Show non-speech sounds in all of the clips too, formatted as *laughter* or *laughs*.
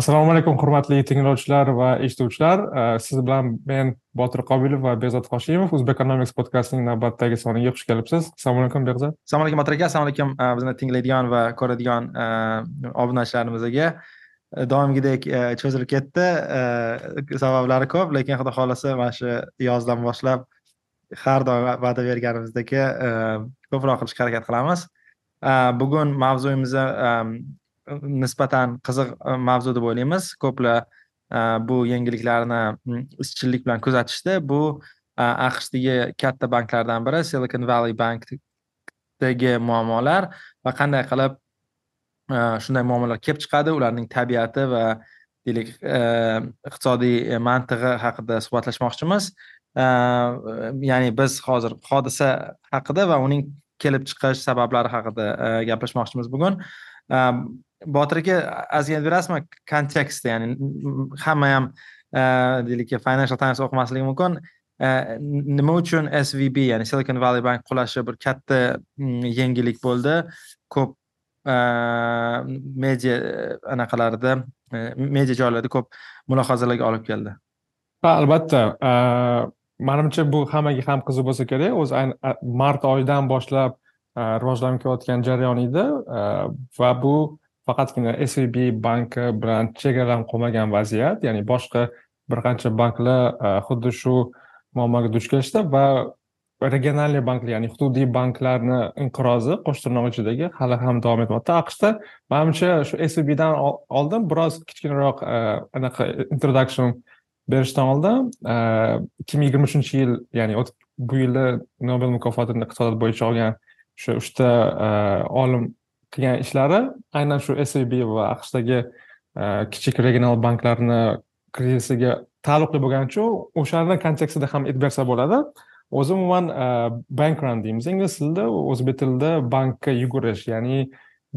assalomu alaykum hurmatli tinglovchilar va eshituvchilar. Siz bilan men botir qobilov va behzod hoshimov o'zbekonomics podkastining navbatdagi soniga xush kelibsiz. Assalomu alaykum behzod. Assalomu alaykum botir aka. Assalomu alaykum e, bizni tinglaydigan va ko'radigan e, obunachilarimizga e, doimgidek cho'zilib ketdi. Sabablari ko'p lekin xudo xohlasa mana shu yozdan boshlab har doim va'da berganimizdek ko'proq qilishga harakat qilamiz. Bugun mavzuyimizni nisbatan qiziq e, mavzu deb o'ylaymiz. Ko'plar e, bu yangiliklarni izchillik bilan kuzatishdi. Bu e, aqshdagi katta banklardan biri silicon valley bankdagi muammolar va qanday qilib shunday muammolar kelib chiqadi? Ularning tabiati va deylik iqtisodiy mantig'i haqida suhbatlashmoqchimiz. Ya'ni biz hozir hodisa haqida va uning kelib chiqish sabablari haqida gaplashmoqchimiz bugun. Botir aka ozgina berasizmi? Kontekstni ya'ni hamma ham e, deylik financial times o'qimasligi mumkin. E, nima uchun svb ya'ni silicon valley bank qulashi bir katta yangilik bo'ldi. Ko'p e, media anaqalarida media joylarda ko'p mulohazalarga olib keldi. Ha albatta manimcha bu hammaga ham qiziq bo'lsa kerak. O'zi mart oyidan boshlab rivojlanib kelayotgan jarayon edi va bu faqatgina svb banki bilan chegaralanib qolmagan vaziyat ya'ni boshqa bir qancha banklar e, xuddi shu muammoga duch kelishdi va regionalniy banklar ya'ni hududiy banklarni inqirozi qo'sh tirnoq ichidagi hali ham davom etmoqda. Aqshda manimcha shu svbdan oldin biroz kichkinaroq e, anaqa introduction berishdan oldin e, ikki ming yigirma uchinchi yil ya'ni bu yilda nobel mukofotini iqtisodiyot bo'yicha olgan o'sha uchta olim qilgan ishlari aynan shu svb va aqshdagi e, kichik regional banklarni krizisiga taalluqli bo'lgani uchun o'shani kontekstida ham aytib bersa bo'ladi. O'zi umuman e, bank run deymiz ingliz tilida o'zbek tilida bankka yugurish ya'ni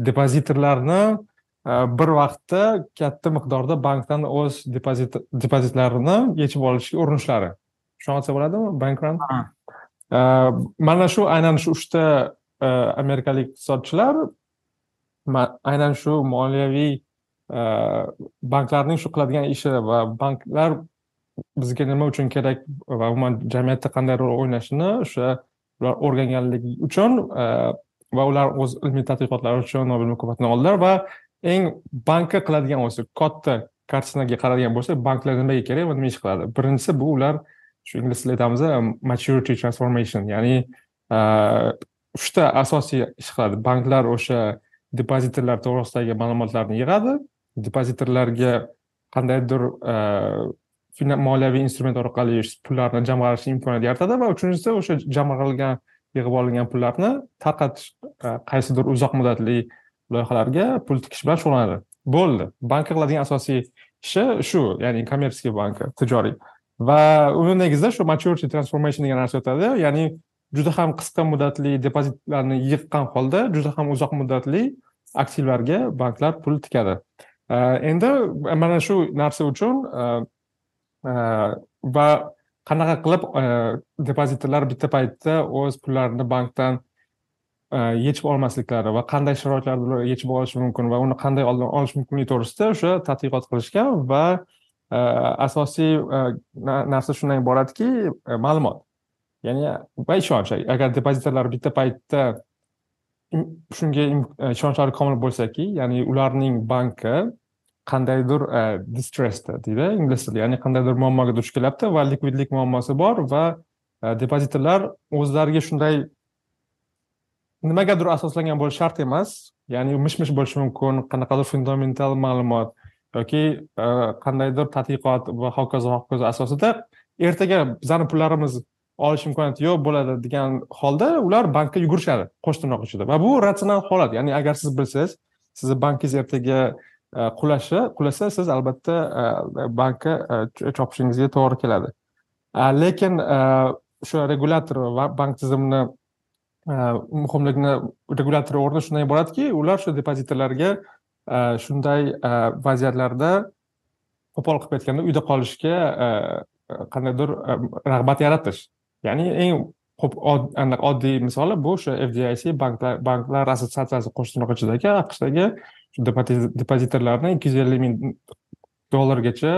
depozitorlarni e, bir vaqtda katta miqdorda bankdan o'z depozit depozitlarini yechib olishga urinishlari desa bo'ladimi bank run? Mana shu aynan shu uchta amerikalik iqtisodchilar aynan shu moliyaviy e, banklarning shu qiladigan ishi va banklar bizga nima uchun kerak va umuman jamiyatda qanday rol o'ynashini o'sha ular o'rganganligi uchun e, va ular o'z ilmiy tadqiqotlari uchun nobel mukofotini oldilar va eng bankka qiladigan o'zi katta kartinaga qaraydigan bo'lsak banklar nimaga kerak va nima ish qiladi? Birinchisi bu ular shu ingliz tilida aytamiz maturity transformation ya'ni e, uchta asosiy ish qiladi. Banklar o'sha depozitorlar to'g'risidagi ma'lumotlarni yig'adi. Depozitorlarga qandaydir e, moliyaviy instrument orqali pullarni jamg'arish imkoniyati yaratadi va uchinchisi o'sha jamg'arilgan yig'ib olingan pullarni tarqatish e, qaysidir uzoq muddatli loyihalarga pul tikish bilan shug'ullanadi. Bo'ldi. Bank qiladigan asosiy ishi shu ya'ni kommersiya banki tijoriy. Va uni negizida shu maturity transformation degan narsa o'tadi. Ya'ni juda ham qisqa muddatli depozitlarni yiqqan holda juda ham uzoq muddatli aktivlarga banklar pul tikadi. Endi mana shu narsa uchun e, e, va qanaqa qilib e, depozitorlar bitta paytda o'z pullarini bankdan yechib olmasliklari va qanday sharoitlarda ular yechib olishi mumkin va uni qanday oldin olish mumkinligi to'g'risida o'sha tadqiqot qilishgan va asosiy narsa shundan iboratki ma'lumot. Ya'ni va ishonch agar depozitorlar bitta paytda shunga e, ishonchlari komil bo'lsaki ya'ni ularning banki qandaydir e, distressda deydi ingliz tilida ya'ni qandaydir muammoga duch kelyapti va likvidlik muammosi bor va e, depozitorlar o'zlariga shunday nimagadir asoslangan bo'lishi shart emas ya'ni mish mish bo'lishi mumkin qanaqadir fundamental ma'lumot yoki e, qandaydir tadqiqot va hokazo hokazo asosida ertaga bizani pullarimiz olish imkoniyati yo'q bo'ladi degan holda ular bankka yugurishadi qo'sh tirnoq ichida. Va bu ratsional holat. Ya'ni agar siz bilsangiz sizni bankingiz ertaga e, qulashi qulasa siz albatta e, bankka e, chopishingizga to'g'ri keladi. Lekin o'sha regulator va bank tizimini muhimligini regulator o'rni shundan iboratki ular shu depozitorlarga shunday vaziyatlarda qo'pol qilib aytganda uyda qolishga qandaydir rag'bat yaratish. Ya'ni eng oddiy misoli bu o'sha fdic banklar banklar assotsiatsiyasi qo'shtirnoq ichidagi aqshdagi depozitorlarni ikki yuz ellik ming dollargacha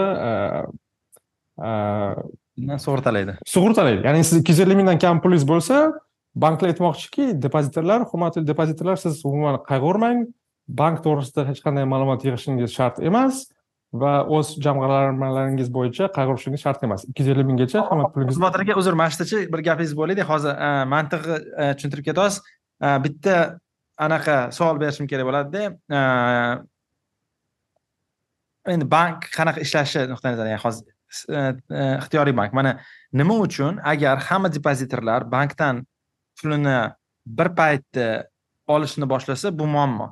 sug'urtalaydi. sug'urtalaydi. Ya'ni siz ikki yuz ellik mingdan kam pulingiz bo'lsa banklar aytmoqchiki depozitorlar hurmatli depozitorlar siz umuman qayg'urmang. Bank to'g'risida hech qanday ma'lumot yig'ishingiz shart emas va o'z jamg'armalaringiz bo'yicha qayg'urishingiz shart emas. Ikki yuz ellik minggacha hamma pulingiz botir aka uzr mana shu bir gapingiz bo'laydi hozir mantig'i tushuntirib ketasiz. Bitta anaqa savol berishim kerak bo'ladida endi bank qanaqa ishlashi nuqtai nazaridan hozir ixtiyoriy bank. Mana nima uchun agar hamma depozitorlar bankdan pulini bir paytda olishni boshlasa bu muammo.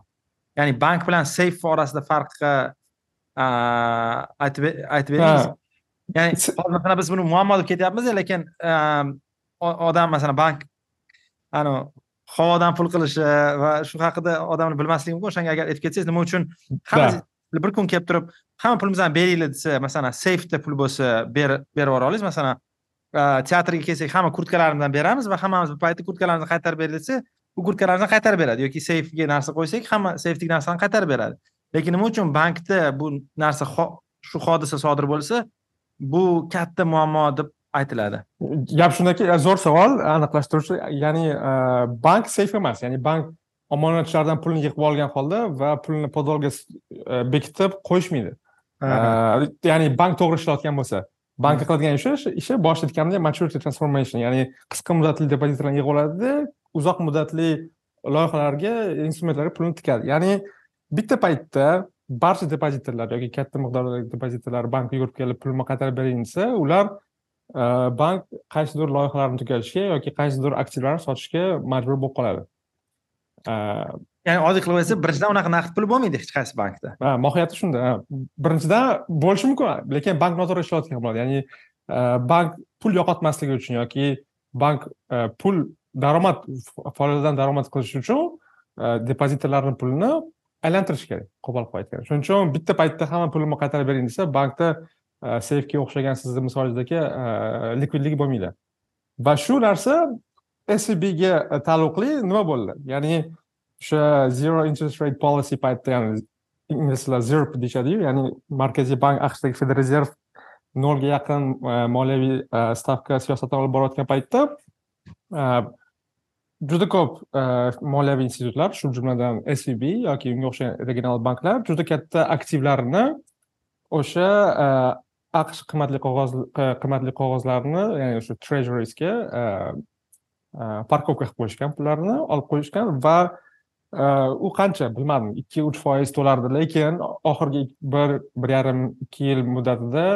Ya'ni bank bilan seyf orasida farqi aytib aytib beringiz ya'ni hozir masalan biz buni muammo deb ketyapmiz lekin odam masalan bank anavi havodan pul qilishi va shu haqida odamni bilmasligi mumkin o'shanga agar aytib ketsangiz nima uchun hamma bir kun kelib turib hamma pulimizni beringlar desa masalan seyfda pul bo'lsa berib yubora olasiz masalan teatrga kelsak hamma kurtkalarimizdan beramiz va hammamiz bir paytda kurtkalarimizni qaytarib ber desa u kurtkalarimizni qaytarib beradi yoki seyfga narsa qo'ysak hamma seyfdagi narsani qaytarib beradi lekin nima uchun bankda bu narsa shu hodisa sodir bo'lsa bu katta muammo deb aytiladi. Gap shundaki zo'r savol aniqlashtiruvchi ya'ni bank seyf emas ya'ni bank omonatchilardan pulni yig'ib olgan holda va pulni podolga e, bekitib qo'yishmaydi. Ya'ni bank to'g'ri ishlayotgan bo'lsa bankni qiladigan ishi ishi boshida aytganimdek maturity transformation ya'ni qisqa muddatli depozitlarni yig'ib oladida uzoq muddatli loyihalarga instrumentlarga pulni tikadi. Ya'ni bitta paytda barcha depozitorlar yoki katta miqdordagi depozitorlar bankka yugurib kelib pulimni qaytarib bering desa ular e, bank qaysidir loyihalarni tugatishga yoki qaysidir aktivlarni sotishga majbur bo'lib qoladi. Ya'ni oddiy qilib aytsak birinchidan unaqa naqd pul bo'lmaydi hech qaysi bankda. Ha mohiyati shunda. Birinchidan bo'lishi mumkin lekin bank noto'g'ri ishlayotgan bo'ladi. Ya'ni bank pul yo'qotmasligi uchun yoki bank pul daromad faoliyatidan daromad qilish uchun depozitorlarni pulini aylantirish kerak qo'pol qilib aytganda shuning uchun bitta paytda hamma pulimni qaytarib bering desa bankda e, seyfga o'xshagan sizni misolingizdagi e, likvidligi bo'lmaydi va shu narsa SVBga e, taalluqli nima bo'ldi? Ya'ni o'sha zero interest rate policy paytida ya'ni inglizlar zerp deyishadiyu ya'ni markaziy bank aqshdagi federal rezerv nolga yaqin moliyaviy stavka siyosatini olib borayotgan paytda juda ko'p e, moliyaviy institutlar shu jumladan svb yoki unga o'xshagan regional banklar juda katta aktivlarini o'sha e, aqsh qimmatli qog'oz e, qimmatli qog'ozlarni ya'ni o'sha treasurisga parkovka qilib qo'yishgan pullarni olib qo'yishgan va u qancha bilmadim ikki uch foiz to'lardi lekin oxirgi bir bir yarim ikki yil muddatida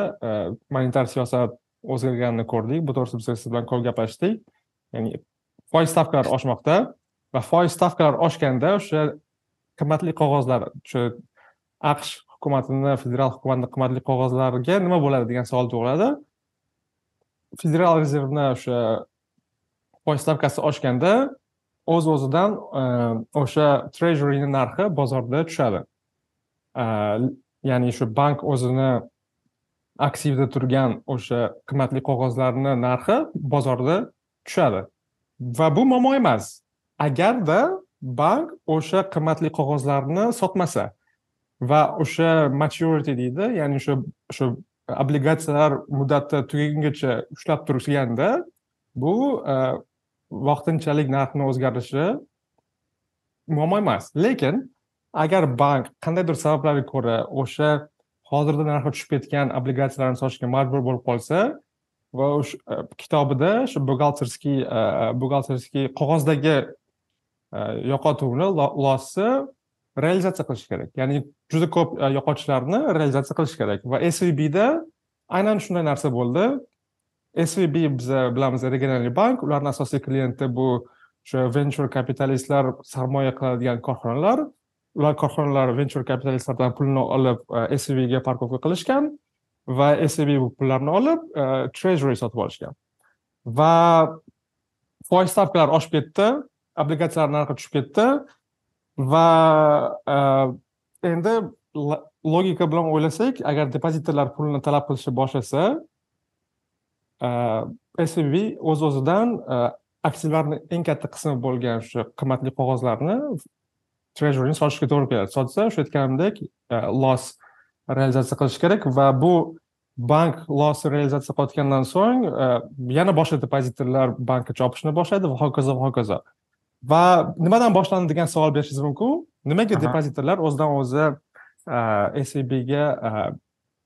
monetar siyosat o'zgarganini ko'rdik. Bu to'g'risida biz siz bilan ko'p gaplashdik. Ya'ni foiz stavkalari oshmoqda va foiz stavkalari oshganda o'sha qimmatli qog'ozlar o'sha aqsh hukumatini federal hukumatni qimmatli qog'ozlariga nima bo'ladi degan savol tug'iladi. Federal rezervni o'sha foiz stavkasi oshganda o'z o'zidan e, o'sha treasuryni narxi bozorda tushadi. E, ya'ni shu bank o'zini aktivda turgan o'sha qimmatli qog'ozlarni narxi bozorda tushadi. Va bu muammo emas. Agarda bank o'sha qimmatli qog'ozlarni sotmasa va o'sha maturity deydi ya'ni o'sha o'sha obligatsiyalar muddati tugagungacha ushlab turganda bu e, vaqtinchalik narxni o'zgarishi muammo emas. Lekin agar bank qandaydir sabablarga ko'ra o'sha hozirda narxi tushib ketgan obligatsiyalarni sotishga majbur bo'lib qolsa va o'sha e, kitobida shu buxgalterskiy e, e, buxgalterskiy qog'ozdagi yo'qotuvni losni realizatsiya qilish kerak. Ya'ni juda ko'p yo'qotishlarni realizatsiya qilish kerak va svbda aynan shunday narsa bo'ldi. Svb biz bilamiz regional bank ularni asosiy klienti bu o'sha venture kapitalistlar sarmoya qiladigan korxonalar. Ular korxonalar venture kapitalistlardan pulni olib svga parkovka qilishgan. Va svb bu pullarni olib e, treasury sotib olishgan. Va foiz stavkalari oshib ketdi obligatsiyalar narxi tushib ketdi va e, endi logika bilan o'ylasak agar depozitorlar pulni talab qilishni boshlasa svb o'z o'zidan aktivlarni eng katta qismi bo'lgan shu qimmatli qog'ozlarni treasuryni sotishga to'g'ri keladi. Sotsa o'sha aytganimdek loss realizatsiya qilish kerak va bu bank lossi realizatsiya qilayotgandan so'ng yana boshqa depozitorlar bankka chopishni boshlaydi va hokazo va hokazo. Va nimadan boshlandi degan savol berishingiz mumkin nimaga depozitorlar o'zidan o'zi svbga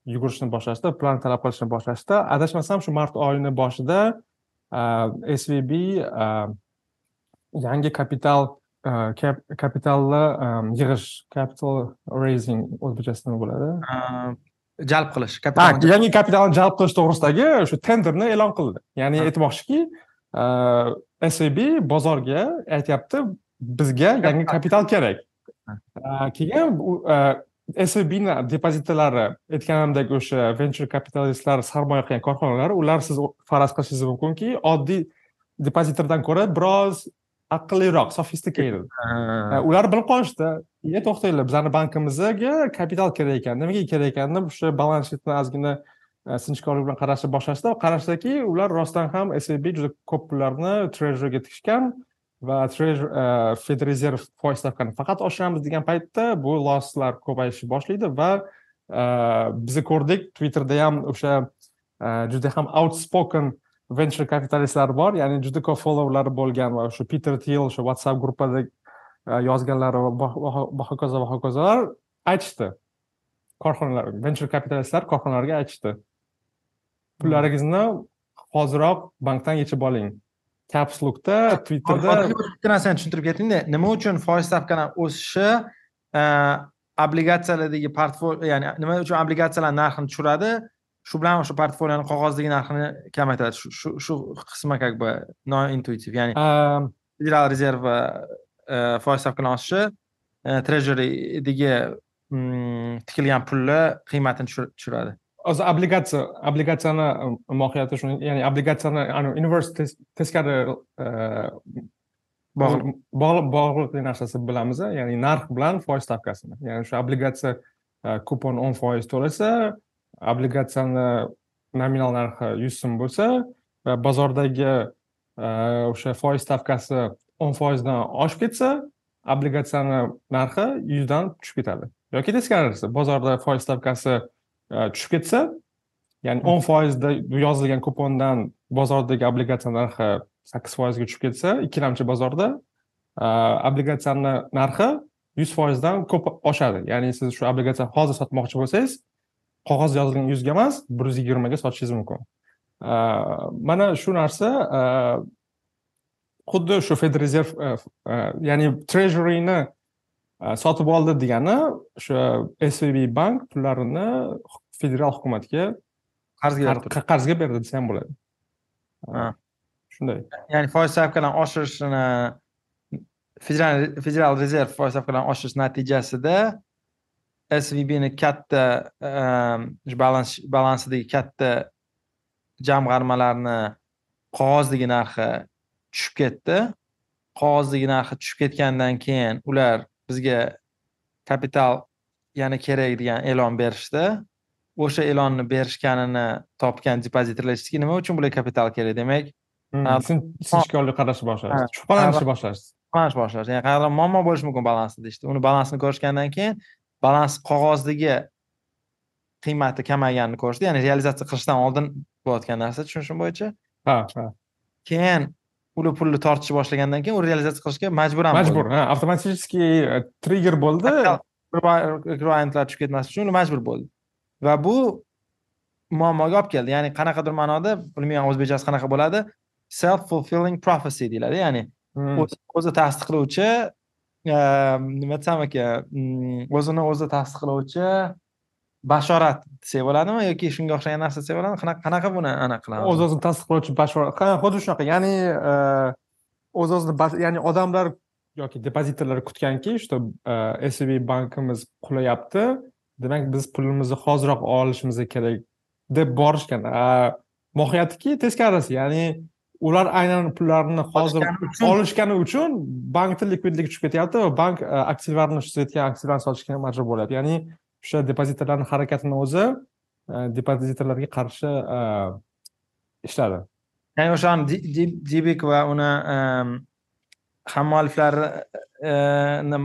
yugurishni boshlashdi plan talab qilishni boshlashdi adashmasam shu mart oyini boshida svb yangi kapital kapitalni yig'ish capital raising o'zbekchasi nima bo'ladi jalb qilish yangi kapitalni jalb qilish to'g'risidagi shu tenderni e'lon qildi. Ya'ni aytmoqchiki svb bozorga aytyapti bizga yangi kapital kerak. Keyin svbni depozitlari aytganimdek o'sha venture kapitalistlar sarmoya qilgan korxonalar ular siz faraz qilishingiz mumkinki oddiy depozitordan ko'ra biroz aqlliroq sophisticated ular bilib qolishdi. E to'xtanglar bizani bankimizga kapital kerak ekan nimaga kerak ekan deb o'sha balans shitni ozgina sinchkovlik bilan qarashni boshlashdi. Qarashdiki ular rostdan ham svb juda ko'p pullarni treasuryga tikishgan va treasure federal foiz stavkani faqat oshiramiz degan paytda bu losslar ko'payishni boshlaydi va biz ko'rdik. Twitterda ham o'sha juda ham outspoken venture kapitalistlar bor ya'ni juda ko'p followlari bo'lgan va o'sha peter til o'sha whatsapp gruppada e, yozganlari va hokazo va hokazolar aytishdi. Korxonalar venture kapitalistlar korxonalarga aytishdi. Pullaringizni hoziroq bankdan yechib oling. Capslukda twitterda bitta narsani tushuntirib ketingda nima uchun foiz stavkani o'sishi e, obligatsiyalardagi portfol ya'ni nima uchun obligatsiyalar narxini tushiradi? Shu bilan o'sha portfolioni qog'ozdagi narxini kamaytiradi. Shu shu qismi как бы nointuitiv ya'ni federal rezerv foiz stavkani oshishi treasury'dagi tikilgan pulni qiymatini tushiradi. O'zi obligatsiya obligatsiyani mohiyati shu ya'ni obligatsiyani inverse teskari bog'liqli narsasi bilamiz ya'ni narx bilan foiz stavkasini. Ya'ni o'sha obligatsiya kupon o'n foiz to'lasa obligatsiyani nominal narxi yuz so'm bo'lsa va bozordagi o'sha foiz stavkasi o'n foizdan oshib ketsa obligatsiyani narxi yuzdan tushib ketadi. Yoki teskarisi bozorda foiz stavkasi tushib ketsa ya'ni o'n foizda yozilgan kupondan bozordagi obligatsiya narxi sakkiz foizga tushib ketsa ikkilamchi bozorda obligatsiyani narxi yuz foizdan ko'p oshadi. Ya'ni siz shu obligatsiyani hozir sotmoqchi bo'lsangiz qog'oz yozilgan yuzga emas bir yuz yigirmaga sotishingiz mumkin. Mana shu narsa xuddi shu federal ya'ni treasuryni sotib oldi degani o'sha svb bank pullarini federal hukumatga qarzga qarzga berdi desa ham bo'ladi. Shunday. Ya'ni foiz stavkalarini oshirishini federal federal rezerv foiz stavkalarini oshirish natijasida svbni katta balans balansidagi katta jamg'armalarni qog'ozdagi narxi tushib ketdi qog'ozdagi narxi tushib ketgandan keyin ular bizga kapital yana kerak degan e'lon berishdi o'sha e'lonni berishganini topgan depozitorlar aytishdiki nima uchun bularga kapital kerak demak sinchkovlik qarashni boshlashdi shubhalanishni boshlashdi shubhalanishni boshlashdi ya'ni qayerda muammo bo'lishi mumkin balansda deyishdi uni balansini ko'rishgandan keyin balans qog'ozdagi qiymati kamayganini ko'rishdi. Ya'ni realizatsiya qilishdan oldin bo'layotgan narsa tushunishim bo'yicha. Ha ha. Keyin ular pulni tortishni boshlagandan keyin u realizatsiya qilishga majbur ham majbur ha avtomatiически trigger bo'ldi. Klientlar tushib ketmaslik uchun ular majbur bo'ldi. Va bu muammoga olib keldi. Ya'ni qanaqadir ma'noda bilmayman o'zbekchasi qanaqa bo'ladi self fulfilling prophecy deyiladi. Ya'ni o'zi tasdiqlovchi Ehm, nima desam aka mm, o'zini o'zi tasdiqlovchi bashorat desak bo'ladimi yoki shunga o'xshagan narsa desak bo'ladimi qanaqa buni anaqa qilamiz o'z o'zini tasdiqlovchi bashorat xuddi shunaqa ya'ni o'z o'zini ya'ni odamlar yoki depozitorlar kutganki что svb bankimiz qulayapti demak biz pulimizni hoziroq olishimiz kerak deb borishgan. Mohiyatiki teskarisi ya'ni ular aynan pullarni hozir olishgani uchun bankni likvidligi tushib ketyapti va bank aktivlarni tushayotgan aktivlarni sotishga majbur bo'lyapti. Ya'ni o'sha depozitorlarni harakatini o'zi depozitorlarga qarshi ishladi. Ya'ni o'shani dibik va uni hammualliflarni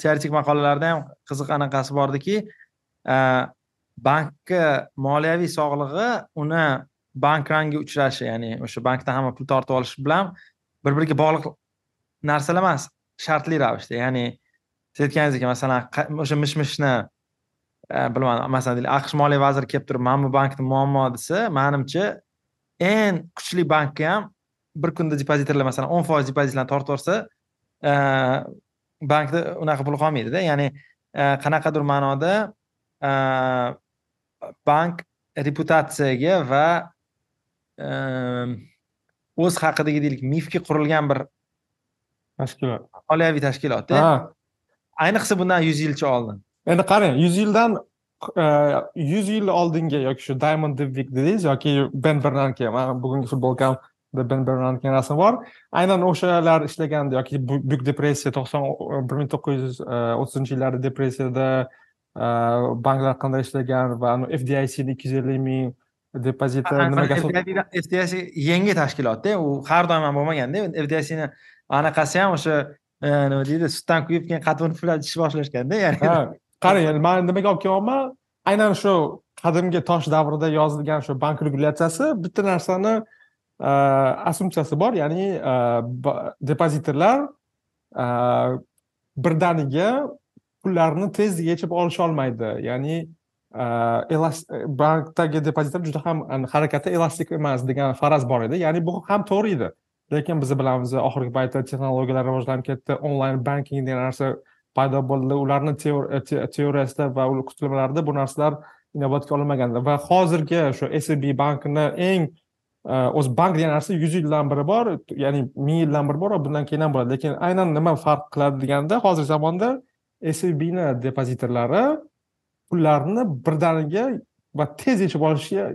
teoretik maqolalarida ham qiziq anaqasi bordiki bankka moliyaviy sog'lig'i uni bank rangi uchrashi ya'ni o'sha bankdan hamma pul tortib olish bilan bir biriga bog'liq narsalar emas shartli ravishda. Ya'ni siz aytganingizdek masalan o'sha mish mishni e, bilmadim masalan deylik aqsh moliya vaziri kelib turib mana bu bankni muammo desa manimcha eng kuchli bankka ham bir kunda depozitorlar masalan o'n foiz depozitlarni tortib yuborsa e, bankda unaqa pul qolmaydida. Ya'ni e, qanaqadir ma'noda bank reputatsiyaga va o'z haqidagi deylik mifga qurilgan bir tashkilot. moliyaviy tashkilotda ayniqsa bundan yuz yilcha oldin. Endi qarang yuz yildan e, yuz yil oldingi yoki shu diamond debvik dedingiz yoki ben bernanke man bugungi futbolkamda ben bernanke rasmi bor. Aynan o'shalar ishlaganda yoki buyuk depressiya to'qson bir ming to'qqiz yuz e, o'ttizinchi yillarda depressiyada e, banklar qanday ishlagan va fdicni ikki yuz ellik ming depoziti nimaga fdic yangi tashkilotda u har doim ham bo'lmaganda fdicni anaqasi ham o'sha e, nima deydi sutdan kuyib keyin qatiqni puflab ichishni boshlashganda ya'ni. Qarang endi man nimaga olib kelyapman? Aynan shu qadimgi tosh davrida yozilgan shu bank regulyatsiyasi bitta narsani e, assumpsiyasi bor ya'ni e, depozitorlar birdaniga pullarni tezda yechib olisholmaydi. Ya'ni bankdagi depozitlar juda ham harakati elastik emas degan faraz bor edi ya'ni bu ham to'g'ri edi lekin biz bilamiz oxirgi paytda texnologiyalar rivojlanib ketdi onlayn banking degan narsa paydo bo'ldi ularni teoriyasida va kutilmalarida bu narsalar inobatga olinmagandi va hozirgi shu sb bankini eng o'zi bank degan narsa yuz yildan biri bor ya'ni ming yildan biri bor va bundan keyin ham bo'ladi lekin aynan nima farq qiladi deganda hozirgi zamonda sbni depozitorlari pullarni birdaniga va tez yechib olishga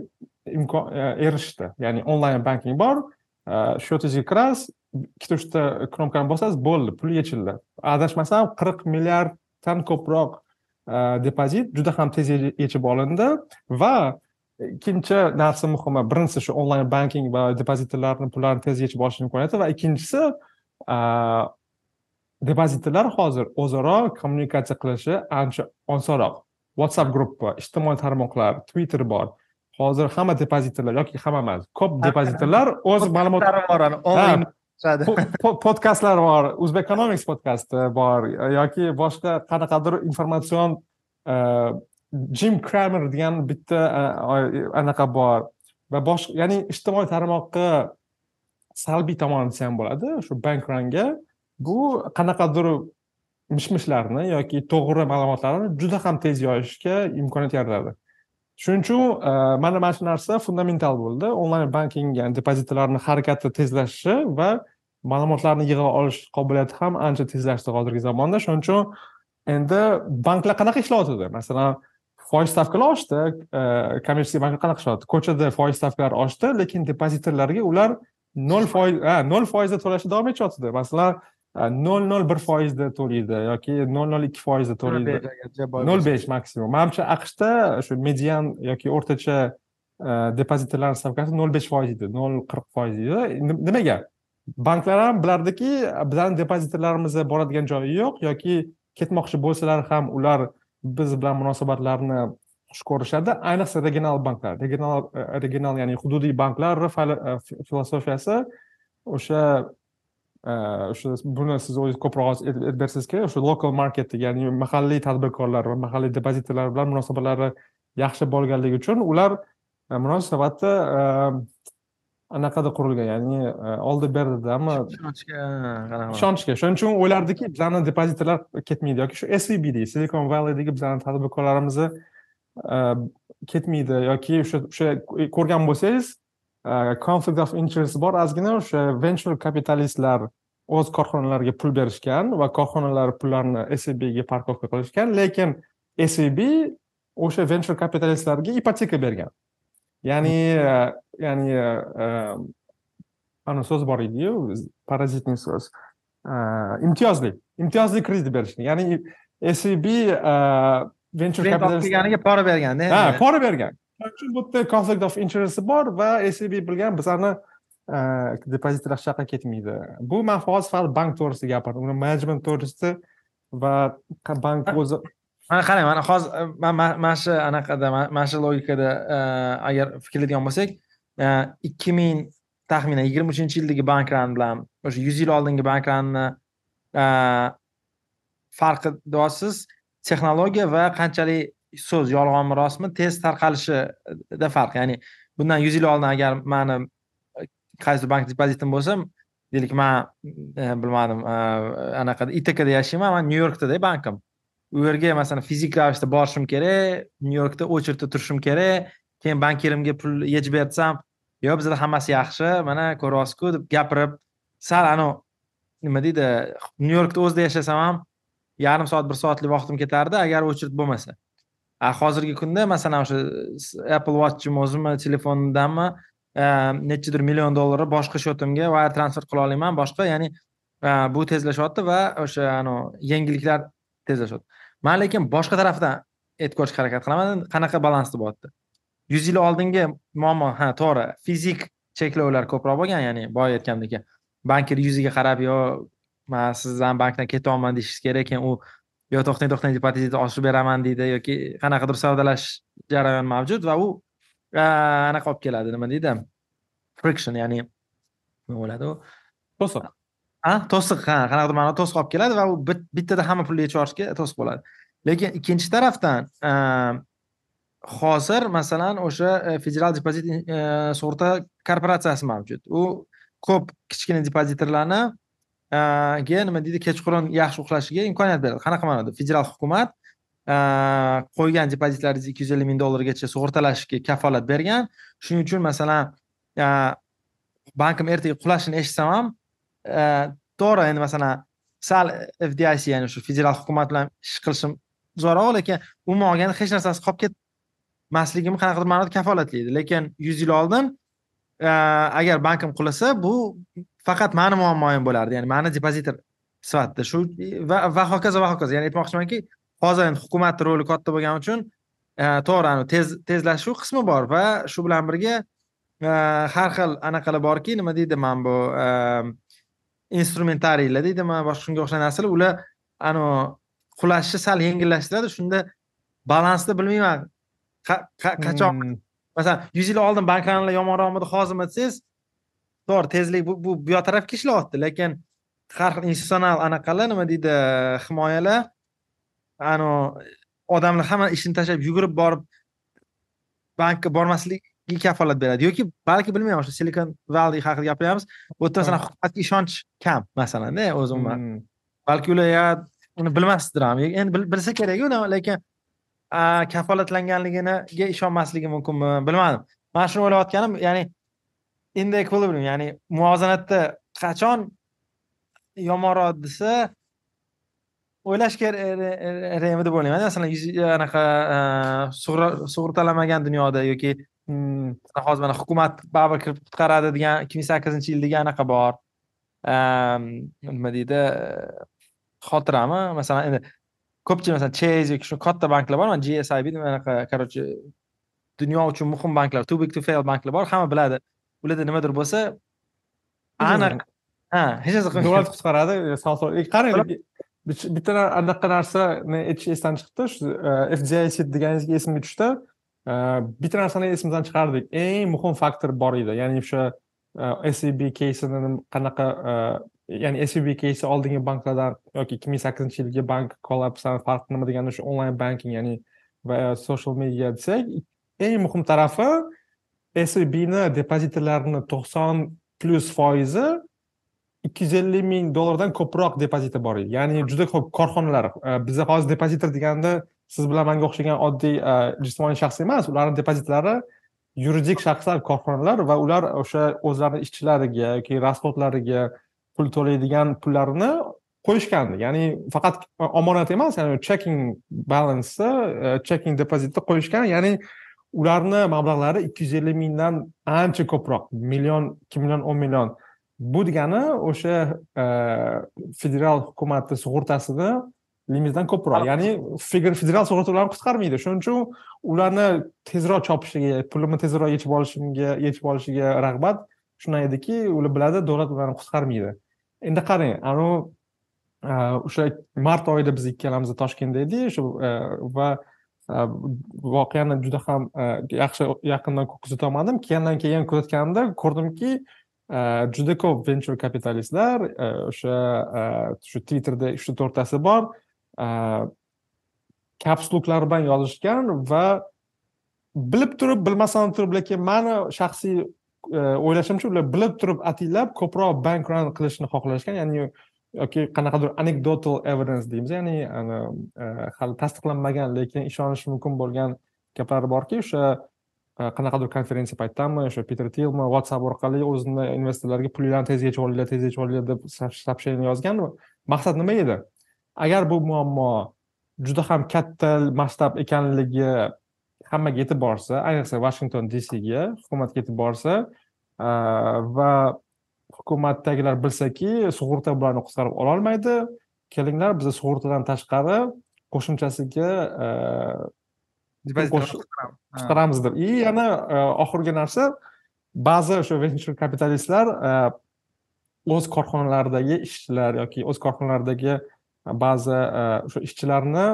imkon e, erishdi. Ya'ni onlayn banking bor e, счетingizga kirasiz ikkita uchta knopkani bosasiz bo'ldi pul yechildi. Adashmasam qirq milliarddan ko'proq e, depozit juda ham tez yechib olindi va ikkinchi narsa muhimi birinchisi shu onlayn banking va depozitlarni pullarni tez yechib olish imkoniyati va ikkinchisi depozitlar hozir o'zaro kommunikatsiya qilishi ancha osonroq. Whatsapp bor ijtimoiy tarmoqlar twitter bor. Hozir hamma depozitorlar yoki hamma emas ko'p depozitorlar o'z ma'lumot podkastlar bor o'zbekonomics podkasti bor yoki boshqa qanaqadir informatsion e, jim kramer degan bitta e, anaqa bor. Va boshqa ya'ni ijtimoiy tarmoqqa salbiy tomoni desa ham bo'ladi shu bankranga bu qanaqadir mish mishlarni yoki to'g'ri ma'lumotlarni juda ham tez yoyishga imkoniyat yaratadi. Shuning uchun e, mana mana shu narsa fundamental bo'ldi. Onlayn banking ya'ni depozitlarni harakati tezlashishi va ma'lumotlarni yig'a olish qobiliyati ham ancha tezlashdi hozirgi zamonda. Shuning uchun endi banklar qanaqa ishlayotgandi masalan foiz stavkalari oshdi e, kommersiya banklar qanaqa ishlayapti ko'chada foiz stavkalari oshdi lekin depozitorlarga ular nol foiz nol foizda to'lashni davom etyapti masalan nol nol bir foizda to'laydi yoki nol nol ikki foizda to'laydi nol besh maksimum. Manimcha aqshda shu median yoki o'rtacha depozitorlarni stavkasi nol besh foiz edi nol qirq foiz edi. Nimaga banklar ham bilardiki bizani depozitorlarimizda boradigan joyi yo'q yoki ketmoqchi bo'lsalar ham ular biz bilan munosabatlarni xush ko'rishadi. Ayniqsa regional banklar regional regional ya'ni hududiy banklar filosofiyasi o'sha o'sha buni siz o'zingiz ko'proq aytib bersangizki o'sha local market ya'ni mahalliy tadbirkorlar va mahalliy depozitorlar bilan munosabatlari yaxshi bo'lganligi uchun ular e, munosabatni e, anaqada qurilgan ya'ni e, oldi berdidami ishonchga ishonchga. Shuning uchun o'ylardiki bizani depozitorlar ketmaydi yoki shu svb deydi silicon valleydagi bizani tadbirkorlarimizni ketmaydi yoki o'sha o'sha ko'rgan bo'lsangiz conflict of interest bor ozgina o'sha venture kapitalistlar o'z korxonalariga pul berishgan va korxonalar pullarni SEBga parkovka qilishgan lekin SEB o'sha venture kapitalistlarga ipoteka bergan. Ya'ni ya'ni ana so'z bor ediyu parazitniy so'z imtiyozli imtiyozli kredit berishni ya'ni SEB venture kapitalist deganiga pora berganda ha pora bergan uchun bu yerda conflict of interest bor va seb bilgan bizani e, depozitlar hech yoqqa ketmaydi. Bu man hozir faqat bank to'g'risida gapirdim uni menejment to'g'risida va bank o'zi mana qarang mana hozir mana shu anaqada mana shu logikada agar fikrlaydigan bo'lsak ikki ming taxminan yigirma uchinchi yildagi banklarni bilan o'sha yuz yil oldingi banklarni farqi deyapsiz texnologiya va qanchalik so'z yolg'onmi rostmi tez tarqalishida farq. Ya'ni bundan yuz yil oldin agar mani e, qaysi bank depozitim bo'lsa deylik man e, bilmadim e, anaqada itkda yashayman man nyu yorkdada bankim. U yerga masalan fizik ravishda borishim kerak nyu yorkda очередda turishim kerak keyin bankerimga pul yechib bersam yo'q bizada hammasi yaxshi mana ko'ryapsizku deb gapirib sal anavi nima deydi nyu yorkda o'zida yashasam ham yarim soat bir soatlik vaqtim ketardi agar очередь bo'lmasa. Hozirgi kunda masalan o'sha uh, apple watchim o'zimni telefonimdanmi uh, nechadir million dollarni boshqa счетimga wire transfer qila olaman. Boshqa ya'ni uh, bu tezlashyapti va o'sha yengilliklar tezlashyapti. Man lekin boshqa tarafdan e'tibor qilishga harakat qilaman. Qanaqa balansda bo'lyapti yuz yil oldingi muammo ha to'g'ri. Fizik cheklovlar ko'proq bo'lgan ya'ni boya aytgandek bankir yuziga qarab yo man sizdan bankdan ketyapman deyishingiz kerak keyin u yo to'xtang to'xtang depozitni oshirib beraman deydi yoki qanaqadir savdolash jarayoni mavjud va u anaqa olib keladi nima deydi. Friction ya'ni nima bo'ladi u? To'siq. A to'siq ha qanaqadir ma'noda to'siq olib keladi va u bittada hamma pulni yechib yuborishga to'siq bo'ladi. Lekin ikkinchi tarafdan hozir masalan o'sha e, federal depozit e, sug'urta korporatsiyasi mavjud. U ko'p kichkina depozitorlarni nima deydi kechqurun yaxshi uxlashiga imkoniyat beradi qanaqa ma'noda federal hukumat qo'ygan depozitlaringizni ikki yuz ellik ming dollargacha sug'urtalashga kafolat bergan shuning uchun masalan bankim ertaga qulashini eshitsam ham to'g'ri endi masalan sal fdic ya'ni shu federal hukumat bilan ish qilishim zo'rroq lekin umuman olganda hech narsasi qolib ketmasligimni qanaqadir ma'noda kafolatlaydi lekin yuz yil oldin agar bankim qulasa bu faqat mani muammoyim bo'lardi ya'ni mani depozitor sifatida shu va va hokazo va hokazo. Ya'ni aytmoqchimanki hozir endi hukumatni roli katta bo'lgani uchun e, to'g'ri tez tezlashuv qismi bor va shu bilan birga e, har xil anaqalar borki nima deydi man bu e, instrumentariylar deydimi boshqa shunga o'xshagan narsalar ular anavi qulashni sal yengillashtiradi. Shunda balansni bilmayman. Qachon hmm. masalan yuz yil oldin banklarlar yomonroqmidi hozirmi desangiz to'g'ri tezlik bu bu bu yoq tarafga ishlayapti lekin har xil institutsional anaqalar nima deydi himoyalar anavi odamlar hamma ishini tashlab yugurib borib bankka bormasligiga kafolat beradi. Yoki balki bilmayman o'sha silikon valley haqida gapiryapmiz u yerda masalan hukumatga ishonch kam masalanda o'zi umuman balki ular uni bilmasdir ham. Endi bilsa kerak lekin kafolatlanganligiga ishonmasligi mumkinmi bilmadim. Man shuni o'ylayotganim ya'ni in the equilibrium ya'ni muvozanatda qachon yomonroq desa o'ylash kerak er, er, er, deb o'ylayman. Masalan anaqa e, sug'urtalamagan dunyoda yoki mm, hozir mana hukumat baribir kirib qutqaradi degan ikki ming sakkizinchi yildagi anaqa bor. Nima deydi e, xotirami? Masalan endi ko'pchilik masalan chase yoki shu katta banklar bor gsib anaqa короче dunyo uchun muhim banklar too big to fail banklar bor hamma biladi. Ularda nimadir bo'lsa aniq ha hech narsa davlat qutqaradi e, qarang bitta anaqa narsani aytish esdan chiqibdi. Shu e, fdic deganingizga esimga tushdi. E, bitta narsani esimizdan chiqardik. Eng muhim faktor bor edi. Ya'ni o'sha seb keysini qanaqa ya'ni seb keysi oldingi banklardan yoki ikki ming sakkizinchi yilgi bank kollapsdan farqi nima deganda o'sha onlayn banking ya'ni va social media desak eng muhim tarafi SBni depozitlarini to'qson plyus foizi ikki yuz ellik ming dollardan ko'proq depoziti bor. Edi ya'ni juda ko'p korxonalar e, bizda hozir depozitor deganda siz bilan manga o'xshagan oddiy e, jismoniy shaxs emas ularni depozitlari yuridik shaxslar korxonalar va ular o'sha o'zlarini ishchilariga yoki расходlariga pul to'laydigan pullarini qo'yishgandi. Ya'ni faqat e, omonat emas ya'ni checking balansni checking depozitni qo'yishgan ya'ni ularni mablag'lari ikki yuz ellik mingdan ancha ko'proq million ikki million o'n million bu degani o'sha e, federal hukumatni sug'urtasini limitdan ko'proq. Ya'ni federal sug'urta ularni qutqarmaydi. Shuning uchun ularni tezroq chopishiga pulimni tezroq yechib olishimga yechib olishiga rag'bat shundan ediki ular biladi davlat ularni qutqarmaydi. Endi qarang anavi o'sha mart oyida biz ikkalamiz toshkentda edik shu va Э, voqeani juda ham э, yaxshi yaqindan kuzatolmadim. Kelgandan keyin kuzatganimda ko'rdimki e, juda ko'p venture kapitalistlar e, o'sha e, shu twitterda uchta to'rttasi bor kapsluklar bilan yozishgan va bilib turib bilmasdan turib lekin mani shaxsiy o'ylashimcha ular bilib turib ataylab ko'proq bank run qilishni xohlashgan ya'ni yoki qanaqadir anekdotal evidence deymiz ya'ni e, hali tasdiqlanmagan lekin ishonish mumkin bo'lgan gaplar borki o'sha e, qanaqadir konferensiya paytidami o'sha Peter Tilma WhatsApp orqali o'zini investorlarga pulinglarni tezga yechib olinglar tezga yechib olinglar deb сообщение yozgan maqsad nima edi? Agar bu muammo juda ham katta masshtab ekanligi hammaga yetib borsa ayniqsa vashington dcga hukumatga yetib borsa e, va hukumatdagilar bilsaki sug'urta bularni qutqarib ololmaydi. Kelinglar biza sug'urtadan tashqari qo'shimchasiga qutqaramiz deb и yana oxirgi narsa ba'zi o'sha venture kapitalistlar o'z korxonalaridagi ishchilar yoki o'z korxonalaridagi ba'zi o'sha ishchilarni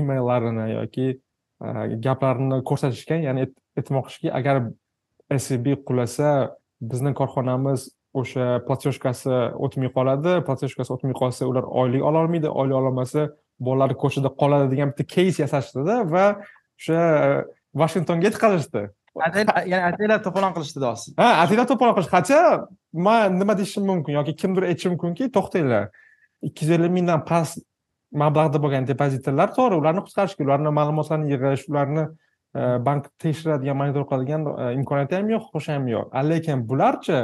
emaillarini yoki gaplarini ko'rsatishgan ya'ni aytmoqchiki agar svb qulasa bizni korxonamiz o'sha platyoshkasi o'tmay qoladi. Platyoshkasi o'tmay qolsa ular oylik ololmaydi. Oylik ololmasa bolalari ko'chada qoladi degan bitta keys yasashdida va o'sha vashingtonga yetkazishdi ya'ni ataylab to'polon qilishdi deyapsiz ha ataylab to'polon qilish qancha man nima deyishim mumkin yoki kimdir aytishi mumkinki to'xtanglar ikki yuz ellik mingdan past mablag'da bo'lgan depozitlar to'g'ri ularni qutqarish kerak ularni ma'lumotlarini yig'ish ularni e, bank tekshiradigan monitor qiladigan e, imkoniyati ham yo'q huquqi ham yo'q. Lekin bularchi e,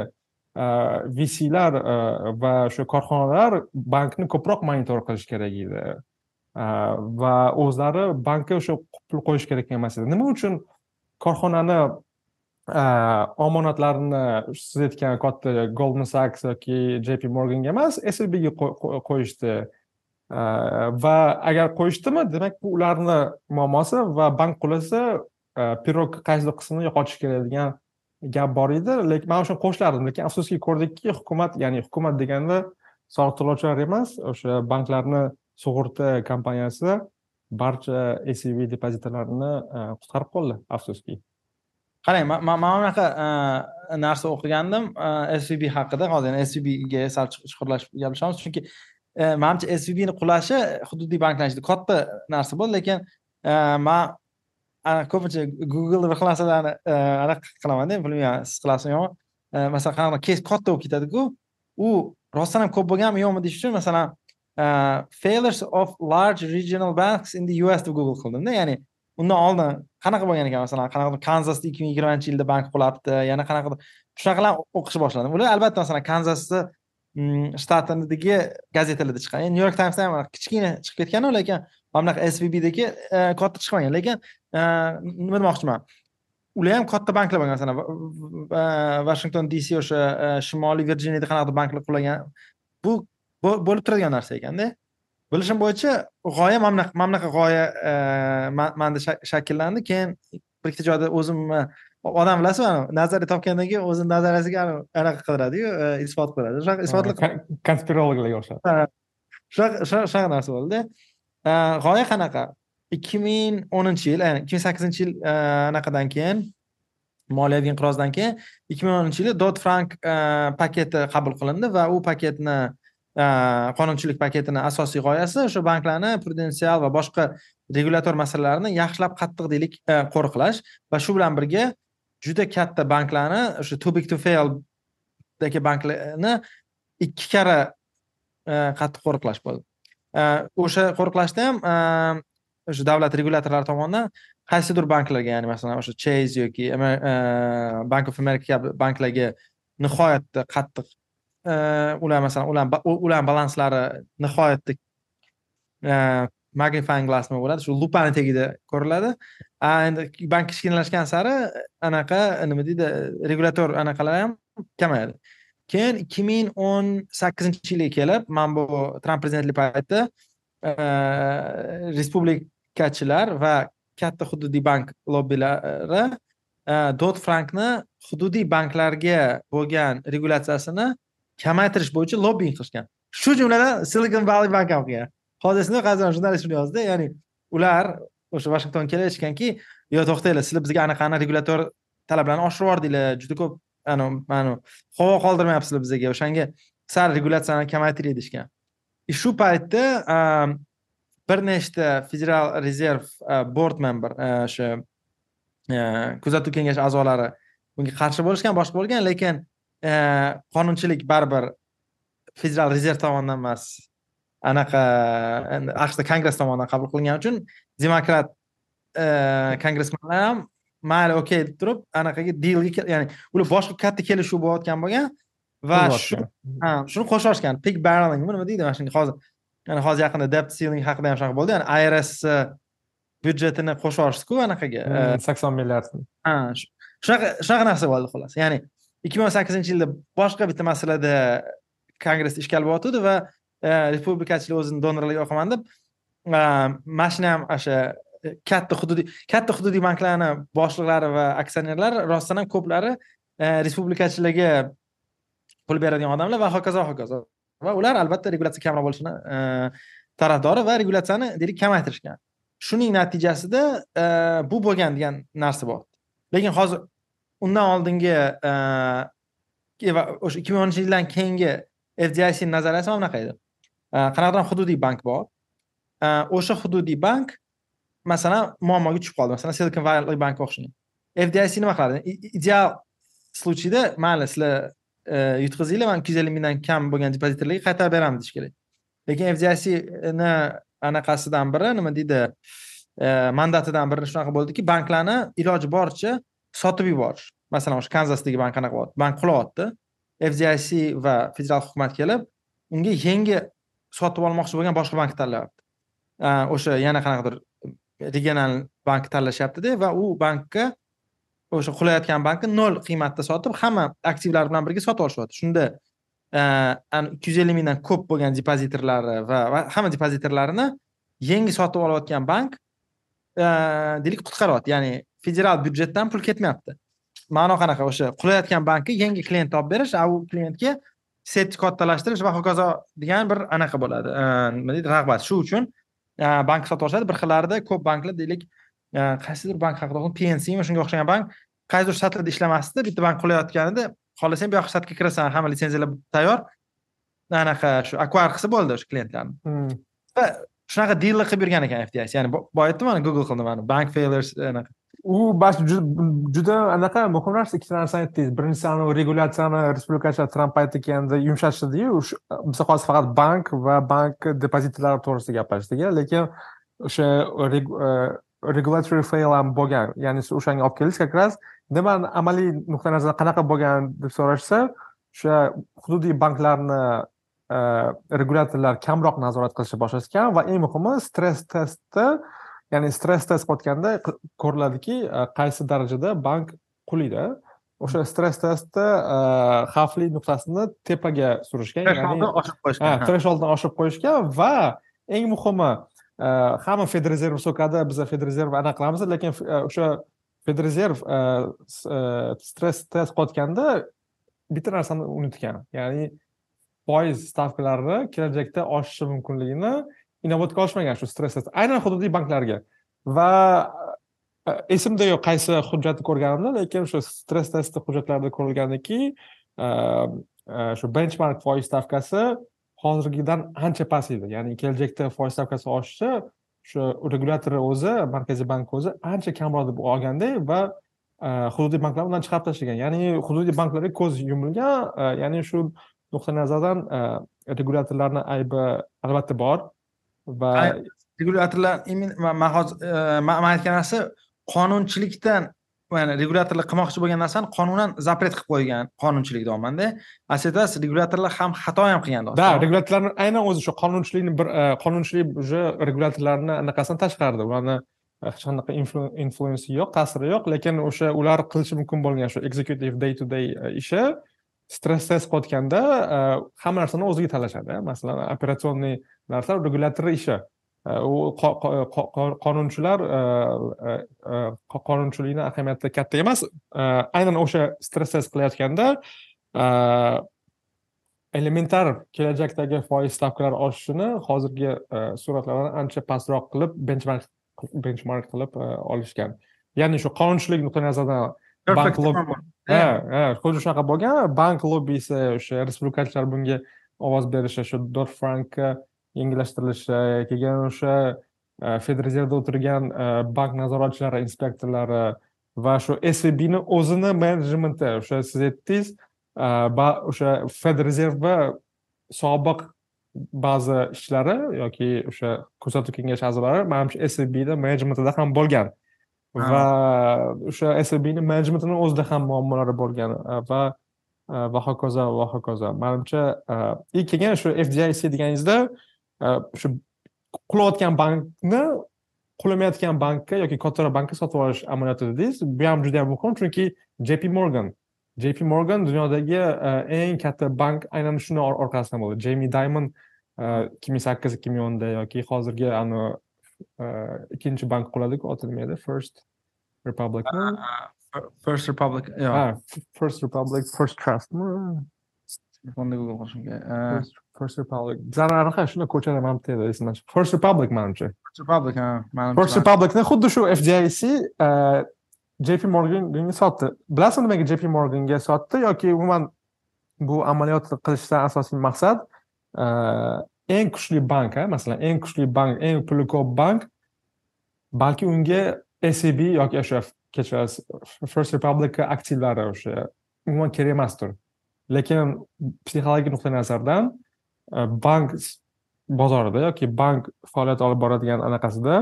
Э, vclar э, va o'sha korxonalar bankni ko'proq monitor qilish kerak edi. Э, va o'zlari bankka o'sha pul qo'yish kerak emas edi. Nima uchun korxonani omonatlarini siz aytgan katta goldman sachs yoki jp morganga emas slbga qo'yishdi. Va agar qo'yishdimi demak bu ularni muammosi va bank qulasa pirog qaysidir qismini yo'qotish kerak degan gap bor edi. Lekin man o'shani qo'shilardim lekin afsuski ko'rdikki hukumat ya'ni hukumat deganda soliq to'lovchilar emas. O'sha banklarni sug'urta kompaniyasi barcha acv depozitlarini e, qutqarib qoldi afsuski. Qarang man mana bunaqa e, narsa o'qigandim svb haqida. Hozir svbga sal chuqurlashib gaplashamiz. Chunki manimcha svbni qulashi hududiy banklar ichida katta narsa bo'ldi. Lekin man ana ko'pincha google bir xil narsalarni e, anaqa qilamanda bilmayman siz qilasizmi yo'qmi? E, masalan qanaqa kes katta bo'lib ketadiku u rostdan ham ko'p bo'lganmi yo'qmi deyish uchun masalan e, failures of large regional banks in the us deb google qildimda ya'ni undan oldin qanaqa bo'lgan ekan masalan qanaqadir kanzasda ikki ming yigirmanchi yilda bank qulabdi yana qanaqadir shunaqalarni o'qishni boshladim. Ular albatta masalan kanzasni mm, shtatidagi gazetalarda chiqqan new york timesda ham kichkina chiqib ketganu lekin mana bunaqa svbdagi e, katta chiqmagan lekin e, nima demoqchiman? Ular ham katta banklar bo'lgan masalan vashington dc o'sha e, shimoliy virjiniyada qanaqadir banklar qulagan. Bu bo'lib turadigan narsa ekanda. Bilishim bo'yicha g'oya mana bunaqa g'oya manda shakllandi. Keyin bir ikkita joyda o'zimni odam bilasizmi nazariya topgandan keyin o'zini nazariyasiga anaqa qidiradiyu e, isbot qiladi. Shunaqa isbotli konspirologlarga o'xshab shunaqa narsa bo'ldida e, Э, g'oya qanaqa? ikki ming o'ninchi yil ikki ming sakkizinchi yil e, anaqadan keyin moliyaviy inqirozdan keyin ikki ming o'ninchi yili dot frank e, paketi qabul qilindi va u paketni e, qonunchilik paketini asosiy g'oyasi o'sha banklarni prudensial va boshqa regulyator masalalarini yaxshilab qattiq deylik qo'riqlash va shu bilan birga juda katta banklarni o'sha too big to fail dagi banklarni ikki karra qattiq qo'riqlash bo'ldi. Э, o'sha qo'riqlashda ham э, o'sha davlat regulyatorlari tomonidan qaysidir banklarga ya'ni masalan o'sha chase yoki e, bank of america kabi banklarga nihoyatda qattiq e, ular masalan ular ularni balanslari nihoyatda e, magnifying glass nima bo'ladi? Shu lupani tagida ko'riladi. A endi bank kichkinalashgan sari anaqa nima deydi regulyator anaqalar ham kamayadi. Keyin ikki ming o'n sakkizinchi yilga kelib man bu tramp prezidentlik paytida respublikachilar va katta hududiy bank lobbilari dot frankni hududiy banklarga bo'lgan regulyatsiyasini kamaytirish bo'yicha lobbing qilishgan. Shu jumladan silicon valley bank ham qilgan hozir esimda qaysidir jurnalist shuni yozdi ya'ni ular o'sha vashingtonga kelib yo to'xtanglar sizlar bizga anaqa anaqa regulyator talablarni oshirib yubordinglar juda ko'p mana havo qoldirmayapsizlar bizga o'shanga sal regulyatsiyani kamaytiring deyishgan. E, shu paytda bir nechta federal rezerv board member o'sha kuzatuv kengashi a'zolari bunga qarshi bo'lishgan boshqa bo'lgan lekin qonunchilik baribir federal rezerv tomonidan emas anaqa aqshda kongress tomonidan qabul qilingani uchun demokrat kongressmenlar ham mayli okey deb turib anaqaga dilga ya'ni ular boshqa katta kelishuv bo'layotgan bo'lgan va shu shuni qo'shib pig barreling nima deydi? Mana shunga hozir ya'ni hozir yaqinda debt ceiling haqida ham shunaqa bo'ldi. Ya'ni irs byudjetini qo'shib yuborishdiku anaqaga sakson milliard. ha shunaqa shunaqa narsa bo'ldi xolos ya'ni ikki ming o'n sakkizinchi yilda boshqa bitta masalada kongress ishga bo'layotgandi va respublikachilar o'zini donorlarga yoqaman deb mana shuni ham o'sha katta hududiy katta hududiy banklarni boshliqlari va aksionerlari rostdan ham ko'plari e, respublikachilarga pul beradigan odamlar va hokazo hokazo. Va ular albatta regulyatsiya kamroq bo'lishini e, tarafdori va regulyatsiyani deylik kamaytirishgan. Shuning natijasida e, bu bo'lgan degan narsa bor. Lekin hozir undan oldingi o'sha ikki ming o'ninchi yildan keyingi fdic nazariyasi mana bunaqa edi qanaqadir hududiy bank bor. O'sha hududiy bank masalan muammoga tushib qoldi masalan silicon valley bankka o'xshagan fdic nima qiladi? Ideal случайda mayli sizlar e, yutqazinglar man ikki yuz ellik mingdan kam bo'lgan depozitlarga qaytarib beramiz deyish kerak. Lekin fdicni anaqasidan biri nima deydi? E, mandatidan biri shunaqa bo'ldiki banklarni iloji boricha sotib yuborish. Masalan o'sha kanzasdagi bank anaqa bo'lyapti bank qulayapti fdic va federal hukumat kelib unga yangi sotib olmoqchi bo'lgan boshqa bank tanlayapti e, o'sha yana qanaqadir regional bank tanlashyaptida va u bankka o'sha qulayotgan bankni nol qiymatda sotib hamma aktivlar bilan birga sotib olishyapti. Shunda e, ikki yuz ellik mingdan ko'p bo'lgan depozitorlari va hamma depozitorlarini yangi sotib olayotgan bank e, deylik qutqaryapti. Ya'ni federal byudjetdan pul ketmayapti. Ma'no qanaqa? O'sha qulayotgan bankka yangi klient topib berish a u klientga sertifikatlashtirish va hokazo degan bir anaqa bo'ladi. E, nima deydi? Rag'bat. Shu uchun bank sotib olishadi bir xillarida ko'p banklar deylik qaysidir bank haqida pncmi shunga o'xshagan bank qaysidir shtatlarda ishlamasdi bitta bank qulayotganida xohlasang bu yoqqa shtatga kirasan hamma litsenziyalar tayyor anaqa shu akvar qilsa bo'ldi o'sha klientlarni va shunaqa dillar qilib yurgan ekan fdic ya'ni boyitdi mana google qildi mana bank failures anaqa u juda anaqa muhim narsa ikkita narsani aytdingiz. Birinchisi anavi regulyatsiyani respublikachilar tramp paytida kelganda yumshatishdiyu biz hozir faqat bank va bank depozitlari to'g'risida gaplashdik lekin o'sha e, regulatory fail ham bo'lgan. Ya'ni siz o'shanga olib keldingiz как раз nima amaliy nuqtai nazardan qanaqa bo'lgan deb so'rashsa o'sha hududiy banklarni e, regulyatorlar kamroq nazorat qilishni boshlashgan va eng muhimi stress testda ya'ni stress test qilayotganda ko'riladiki e, qaysi darajada bank quliydi. O'sha stress testda e, xavfli nuqtasini tepaga surishgan ya'ni oshirib qo'yishgan oshirib qo'yishgan va eng muhimi e, hamma fedrezerv so'kadi biz fedrezerv anaqa qilamiz lekin o'sha fedrezerv stress test qilayotganda bitta narsani unutgan ya'ni foiz stavkalarini kelajakda oshishi mumkinligini inobatga olishmagan shu stress aynan hududiy banklarga. Va e, esimda yo'q qaysi hujjatni ko'rganimda lekin o'sha stress testi hujjatlarida ko'rilganiki e, e, shu benchmark foiz stavkasi hozirgidan ancha past edi. Ya'ni kelajakda foiz stavkasi oshishi o'sha regulyator o'zi markaziy bank o'zi ancha kamroq deb olganda va hududiy banklar undan chiqarib tashlagan. Ya'ni hududiy banklarga ko'z yumilgan ya'ni shu nuqtai nazardan regulyatorlarni aybi albatta bor. Va regulyatorlar man hozir e, man aytgan narsa qonunchilikdan ya'ni regulyatorlar qilmoqchi bo'lgan narsani qonunan запрет qilib qo'ygan qonunchilik deyapmanda aslida regulyatorlar ham xato ham qilgan да regulyatorlarni aynan o'zi shu qonunchilikni bir e, qonunchilik уже regulyatorlarni anaqasidan tashqarida ularni e, hech qanaqa influensi yo'q ta'siri yo'q lekin o'sha ular qilishi mumkin bo'lgan shu executive day to day ishi stress test qilayotganda hamma narsani o'ziga talashadi masalan operatsionniy narsa regulyator ishi. U qonunchilar qonunchilikni ahamiyati katta emas aynan o'sha stress test qilayotganda elementar kelajakdagi foiz stavkalari oshishini hozirgi suratlardan ancha pastroq qilib benchmark benchmark qilib olishgan. Ya'ni shu qonunchilik nuqtai nazaridan bank ha ha xuddi shunaqa bo'lgan bank lobbisi o'sha respublikachilar bunga ovoz berishi shu dot frankka yengillashtirilishi keyin o'sha federal o'tirgan bank nazoratchilari inspektorlari va shu svbni o'zini menejmenti o'sha siz aytdingiz o'sha federrezervni sobiq ba'zi ishchilari yoki o'sha ko'rsatuv kengashi a'zolari manimcha svbni menejmentida ham bo'lgan va o'sha svbni menejmentini o'zida ham muammolari bo'lgan va va hokazo va hokazo. Manimcha и keyin shu fdic deganingizda shu qulayotgan bankni qulamayotgan bankka yoki kattaroq bankka sotib olish amaliyoti dedingiz bu ham juda yam muhim chunki jp morgan jp morgan dunyodagi eng katta bank aynan shuni orqasidan bo'ldi jeymi daymond ikki ming sakkiz ikki ming o'nda yoki hozirgi ani ikkinchi bank quladiku oti nima edi first republic. First republic first republic first trustmi telefonda google qilishim first republic. Bizani anaqa shunday ko'chada manimcha edi esimdan first republic manimcha first republic ha first republicni xuddi shu fdic jp morganga sotdi bilasizmi nimaga jp morganga sotdi yoki umuman bu amaliyot qilishdan asosiy maqsad eng kuchli bank masalan eng kuchli bank eng puli ko'p bank balki unga seb yoki o'sha kechirasiz first republic aktivlari o'sha umuman kerak emasdir lekin psixologik nuqtai nazardan e, bank bozorida yoki bank faoliyat olib boradigan anaqasida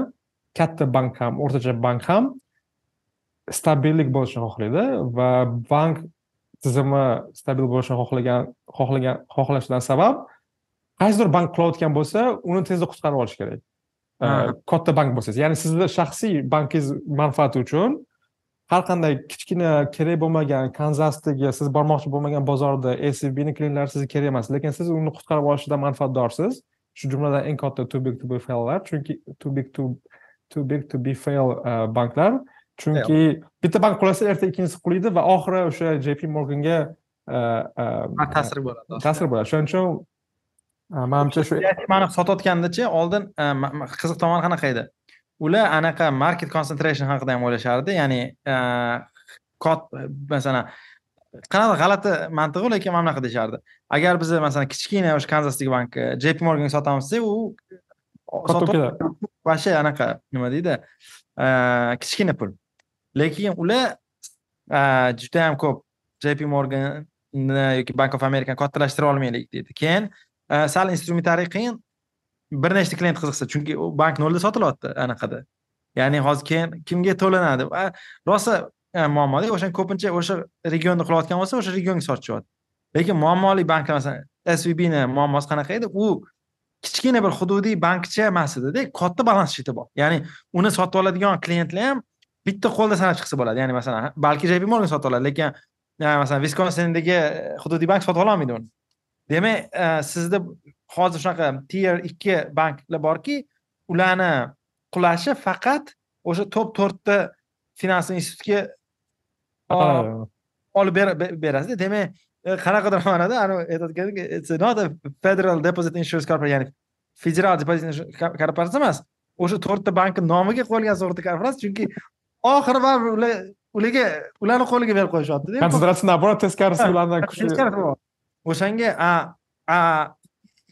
katta bank ham o'rtacha bank ham stabillik bo'lishini xohlaydi va bank tizimi stabil bo'lishini xohlagan xohlagan xohlashidan sabab qaysidir bank qulayotgan bo'lsa uni tezda qutqarib olish kerak. Katta bank bo'lsangiz ya'ni sizni shaxsiy bankingiz manfaati uchun har qanday kichkina kerak bo'lmagan kanzasdagi siz bormoqchi bo'lmagan bozorda svbni klientlari sizga kerak emas lekin siz uni qutqarib olishdan manfaatdorsiz. Shu jumladan eng katta too big to be faillar chunki too big to too big to be fail uh, banklar. Chunki bitta bank qulasa erta ikkinchisi qulaydi va oxiri o'sha jp morganga uh, uh, ta'sir bo'ladi ta'sir bo'ladi. Shuning uchun manimcha shu mani sotayotgandachi oldin qiziq tomoni qanaqa edi ular anaqa market concentration haqida ham o'ylashardi. Ya'ni e, masalan qanaqa g'alati mantig'i lekin mana bunaqa deyishardi. Agar biz masalan kichkina o'sha kanzasdagi bank jp morganga sotamiz desak u вообще anaqa nima deydi? E, kichkina pul. Lekin ular e, juda yam ko'p jp morganni yoki bank of amerikani kattalashtira olmaylik deydi. Keyin sal instrumentariy qiyin bir nechta klient qiziqsa chunki u bank nolda sotilyapti anaqada. Ya'ni hozir keyin kimga to'lanadi? Rosa muammoda o'sha ko'pincha o'sha regionda qilayotgan bo'lsa o'sha regionga sotishyapti. Lekin muammoli banklar masalan svbni muammosi qanaqa edi? U kichkina bir hududiy bankcha emas edida katta balans shiti bor. Ya'ni uni sotib oladigan klientlar ham bitta qo'lda sanab chiqsa bo'ladi. Ya'ni masalan balki jp morgan sotib oladi lekin masalan viskonsindagi e, hududiy bank sotib ololmaydi uni. Demak e, sizda hozir shunaqa tier ikki banklar borki ularni qulashi faqat o'sha top to'rtta finans institutga olib berasizda. Demak e, qanaqadir ma'noda aytayotgandek it's not a federal deposit insurance corporation ya'ni federal insurance korporatsiya emas. O'sha to'rtta bankni nomiga qo'yilgan sug'urta korporatsiya chunki oxiri baribir ular ularga ularni qo'liga berib qo'yishyaptida konsentratsiya наоборот teskarisi kuchli. O'shanga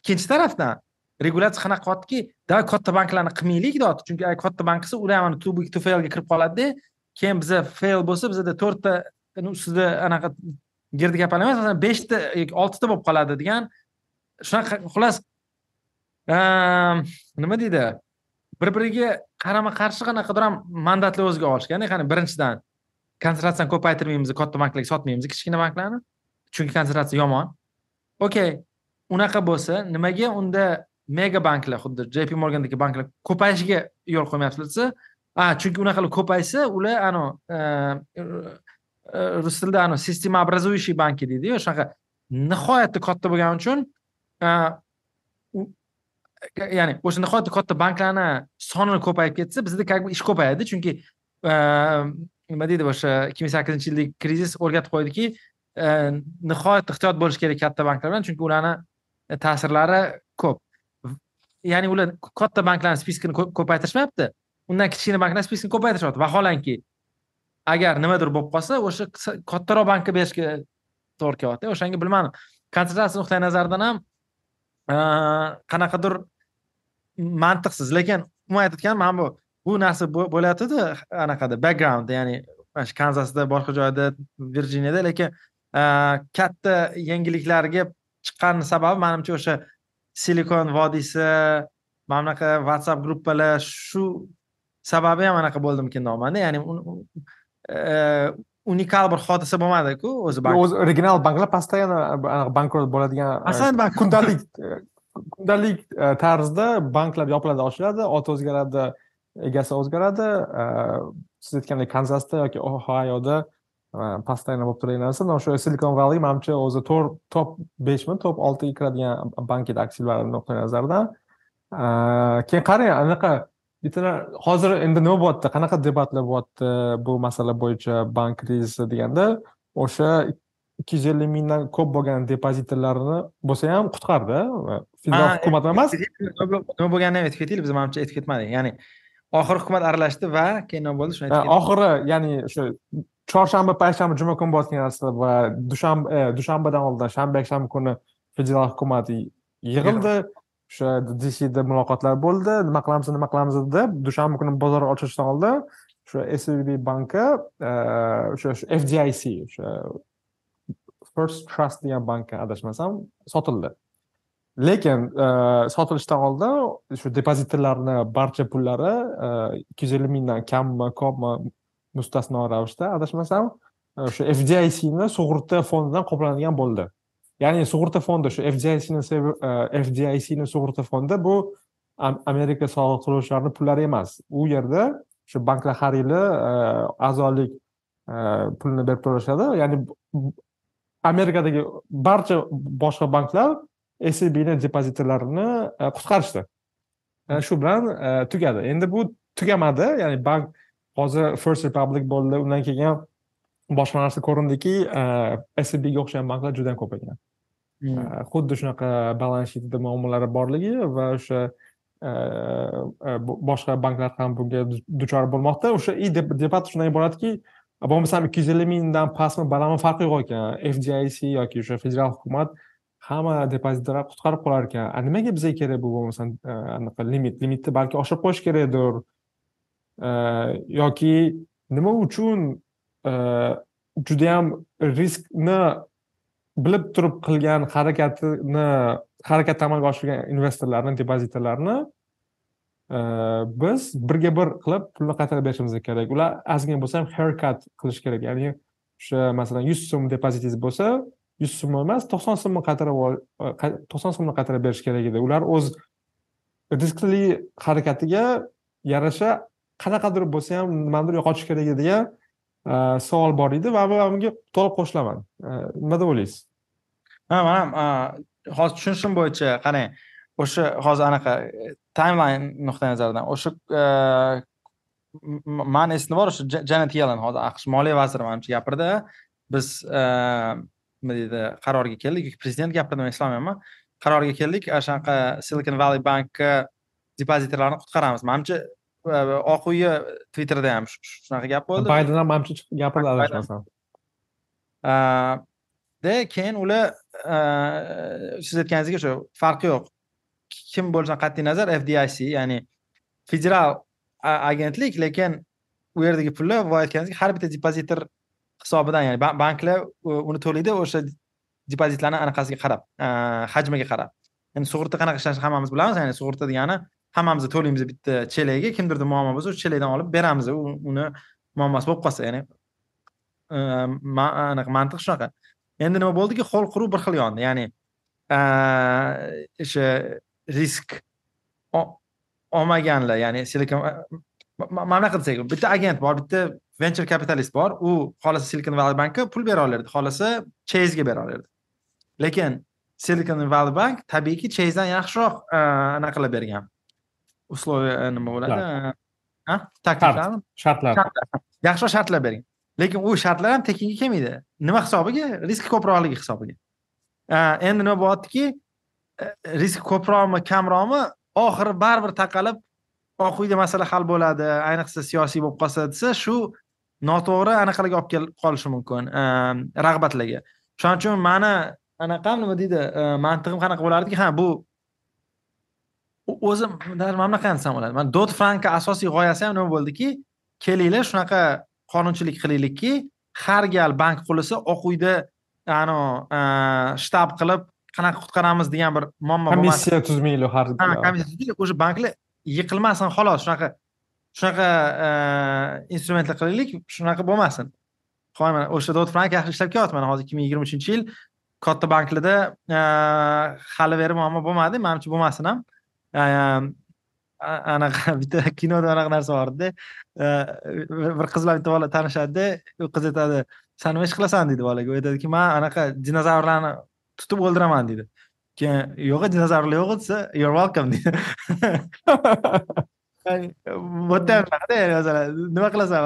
ikkinchi tarafdan regulyatsiya qanaqa qilyaptiki давай katta banklarni qilmaylik deyapti chunki agar katta bank qilsa ular ham too big to failga kirib qoladida keyin biza fail bo'lsa bizada to'rtta ustida anaqa girdi gaplar emas masalan beshta yoki oltita bo'lib qoladi degan. Shunaqa xullas ehm, nima deydi? Bir biriga qarama qarshi qanaqadir ham mandatlar o'ziga olishgan qani birinchidan konsentratsiyani ko'paytirmaymiz katta banklarga sotmaymiz kichkina banklarni. Chunki konsentratsiya yomon. Okey. Unaqa bo'lsa nimaga unda mega banklar xuddi jp morgandagi banklar ko'payishiga yo'l qo'ymayapsizlar desa a chunki unaqalar ko'paysa ular anavi e, e, rus tilida anavi sistema образующий banki deydiyu shunaqa. Nihoyatda katta bo'lgani uchun ya'ni o'sha nihoyatda katta banklarni soni ko'payib ketsa bizda как бы ish ko'payadi. Chunki e, nima deydi o'sha ikki ming sakkizinchi yildagi krizis o'rgatib qo'ydiki nihoyat ehtiyot bo'lish kerak katta banklar bilan chunki ularni ta'sirlari ko'p. Ya'ni ular katta banklarni spiskini ko'paytirishmayapti undan kichkina banklar spiskini ko'paytirishyapti vaholanki agar nimadir bo'lib qolsa o'sha kattaroq bankka berishga to'g'ri kelyapti. O'shanga bilmadim. Konsentratsiya nuqtai nazaridan ham qanaqadir mantiqsiz. Lekin umuman aytayotganim mana bu. Bu narsa bo'layotgandi anaqada. Backgroundda ya'ni mana shu kanzasda boshqa joyda virjiniyada lekin katta yangiliklarga chiqqani sababi manimcha o'sha silikon vodiysi mana bunaqa whatsapp gruppalar shu sababi ham anaqa bo'ldimikin deyapmanda ya'ni unikal bir hodisa bo'lmadiku o'zi o'zi original banklar постоянно bankrot bo'ladigan kundalik kundalik tarzda banklar yopiladi ochiladi oti o'zgaradi egasi o'zgaradi siz aytgandek kanzasda yoki ohioda постоянно bo'lib turadigan narsa o'sha silikon valley manimcha o'zi top beshmi top oltiga kiradigan bank edi aktivlari nuqtai nazaridan keyin qarang anaqa bitta hozir endi nima bo'lyapti? Qanaqa debatlar bo'lyapti bu masala bo'yicha bank krizisi deganda? O'sha ikki yuz ellik mingdan ko'p bo'lgan depozitlarni bo'lsa ham qutqardi. Federal hukumat emas. Nima bo'lganini aytib ketaylik biz manimcha aytib ketmadik ya'ni oxiri hukumat aralashdi va keyin nima bo'ldi shuni oxiri ya'ni o'sha chorshanba payshanba juma kuni bo'layotgan narsa va dushanba e, dushanbadan oldin shanba yakshanba kuni federal hukumat yig'ildi. O'sha dcda muloqotlar bo'ldi. Nima qilamiz nima qilamiz deb dushanba kuni bozor ochilishdan oldin o'sha svb banki e, o'sha fdic o'sha first trust degan bankka adashmasam sotildi lekin e, sotilishdan oldin shu depozitorlarni barcha pullari e, ikki yuz ellik mingdan kammi ko'pmi mustasno ravishda adashmasam e, o'sha fdicni sug'urta fondidan qoplanadigan bo'ldi. Ya'ni sug'urta fondi shu fdicni fdicni sug'urta fondi bu amerika soliq to'lovchilarini pullari emas. U yerda shu banklar har yili a'zolik pulini berib turishadi ya'ni amerikadagi barcha boshqa banklar sbni depozitlarini qutqarishdi. Shu bilan tugadi. Endi bu tugamadi ya'ni bank hozir first republic bo'ldi undan keyin boshqa narsa ko'rindiki sbga o'xshagan banklar juda yam ko'paygan hmm. xuddi shunaqa balans shitida muammolari borligi va o'sha boshqa banklar ham bunga duchor bo'lmoqda. O'sha и debat shundan iboratki bo'lmasam ikki yuz ellik mingdan pastmi balandmi farqi yo'q ekan. Fdic yoki o'sha federal hukumat hamma depozitlar qutqarib qolar ekan. A nimaga bizga kerak bu bo'lmasam e, anaqa limit limitni balki oshirib qo'yish kerakdir? E, yoki nima uchun e, judayam riskni bilib turib qilgan harakatini harakatni amalga oshirgan investorlarni depozitlarni biz birga bir qilib pulni qaytarib berishimiz kerak. Ular ozgina bo'lsa ham haircut qilish kerak. Ya'ni o'sha masalan yuz so'm depozitingiz bo'lsa yuz so'm emas to'qson so'mni qaytarib e, to'qson so'mni qaytarib berish kerak edi. Ular o'z riskli harakatiga yarasha qanaqadir bo'lsa ham nimanidir yo'qotish kerak edi degan e, savol bor edi va men bunga to'liq qo'shilaman. E, nima deb o'ylaysiz? Ha man ham hozir tushunishim bo'yicha qarang o'sha hozir anaqa timeline nuqtai nazaridan o'sha e, mani esimda bor o'sha janet yellen hozir aqsh moliya vaziri manimcha gapirdi. Biz nima deydi qarorga keldik. Yoki prezident gapirdimi eslolmayapman qarorga keldik. Shunaqa silicon valley bankka depozitlarni qutqaramiz. Manimcha oq uyi twitterda ham shunaqa gap bo'ldi. Bayden ham manimcha gapirdi adashmasam de keyin ular siz aytganingizdek o'sha farqi yo'q. Kim bo'lishidan qat'iy nazar fdic ya'ni federal agentlik lekin u yerdagi pullar boya aytganingizdek har bitta depozitor hisobidan ya'ni banklar uni to'laydi o'sha depozitlarni anaqasiga qarab hajmiga qarab. Ya'ni sug'urta qanaqa ishlashini hammamiz bilamiz ya'ni sug'urta degani hammamiz to'laymiz bitta chelakga kimdirda muammo bo'lsa o'sha chelakdan olib beramiz uni muammosi bo'lib qolsa ya'ni e, anaqa mantiq shunaqa. Endi nima bo'ldiki ho'l quruv bir xil yondi ya'ni o'sha risk olmaganlar ya'ni silikon mana bunaqa desak bitta agent bor bitta venture kapitalist bor. U xohlasa silikon valley bankka pul bera olardi. Xohlasa chezga bera olardi. Lekin silikon valley bank tabiiyki chezdan yaxshiroq e, anaqa bergan. Условия nima bo'ladi? Takliflarmi shartlar. Yaxshiroq shartlar bering. Lekin u shartlar ham tekinga kelmaydi. Nima hisobiga? Risk ko'proqligi hisobiga. Endi nima bo'lyaptiki? E, risk ko'proqmi kamroqmi? Oxiri baribir taqalib oq uyda masala hal bo'ladi ayniqsa siyosiy bo'lib qolsa desa shu noto'g'ri anaqalarga olib kelib qolishi mumkin rag'batlarga. Shuning uchun mani anaqam nima deydi mantig'im qanaqa bo'lardiki ha bu o'zi mana bunaqa desam bo'ladi. Mana dot franka asosiy g'oyasi ham nima bo'ldiki? Kelinglar shunaqa qonunchilik qilaylikki har gal bank qurilsa oq uyda shtab qilib qanaqa qutqaramiz degan bir muammo komissiya tuzmaylik har komissiya tuzmaylik o'sha banklar yiqilmasin xolos shunaqa shunaqa e, instrumentlar qilaylik shunaqa bo'lmasin. Hoy mana o'sha dot frank yaxshi ishlab kelyapti mana hozir ikki ming yigirma uchinchi yil katta banklarda e, hali beri muammo bo'lmadi manimcha bo'lmasin ham. E, anaqa *laughs* bitta kinoda anaqa narsa bor edida bir qiz bilan bitta bola tanishadida u qiz aytadi san nima ish qilasan? deydi bolaga. U aytadiki man anaqa dinozavrlarni tutib o'ldiraman deydi keyin yo'q dinozavrlar yo'q desa you're welcome *laughs* deydi yerda ham shunaqada masalan nima qilasan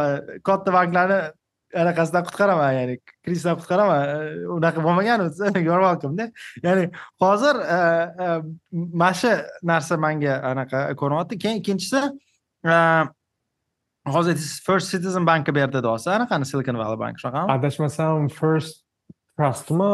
katta banklarni anaqasidan qutqaraman ya'ni. Krizdan qutqaraman unaqa bo'lmagan welcome ya'ni. Hozir mana shu narsa manga anaqa ko'rinyapti keyin ikkinchisi hozir first citizen bankka berdi deyapsiz anaqani silicon valley bank shunaqami adashmasam first trustmi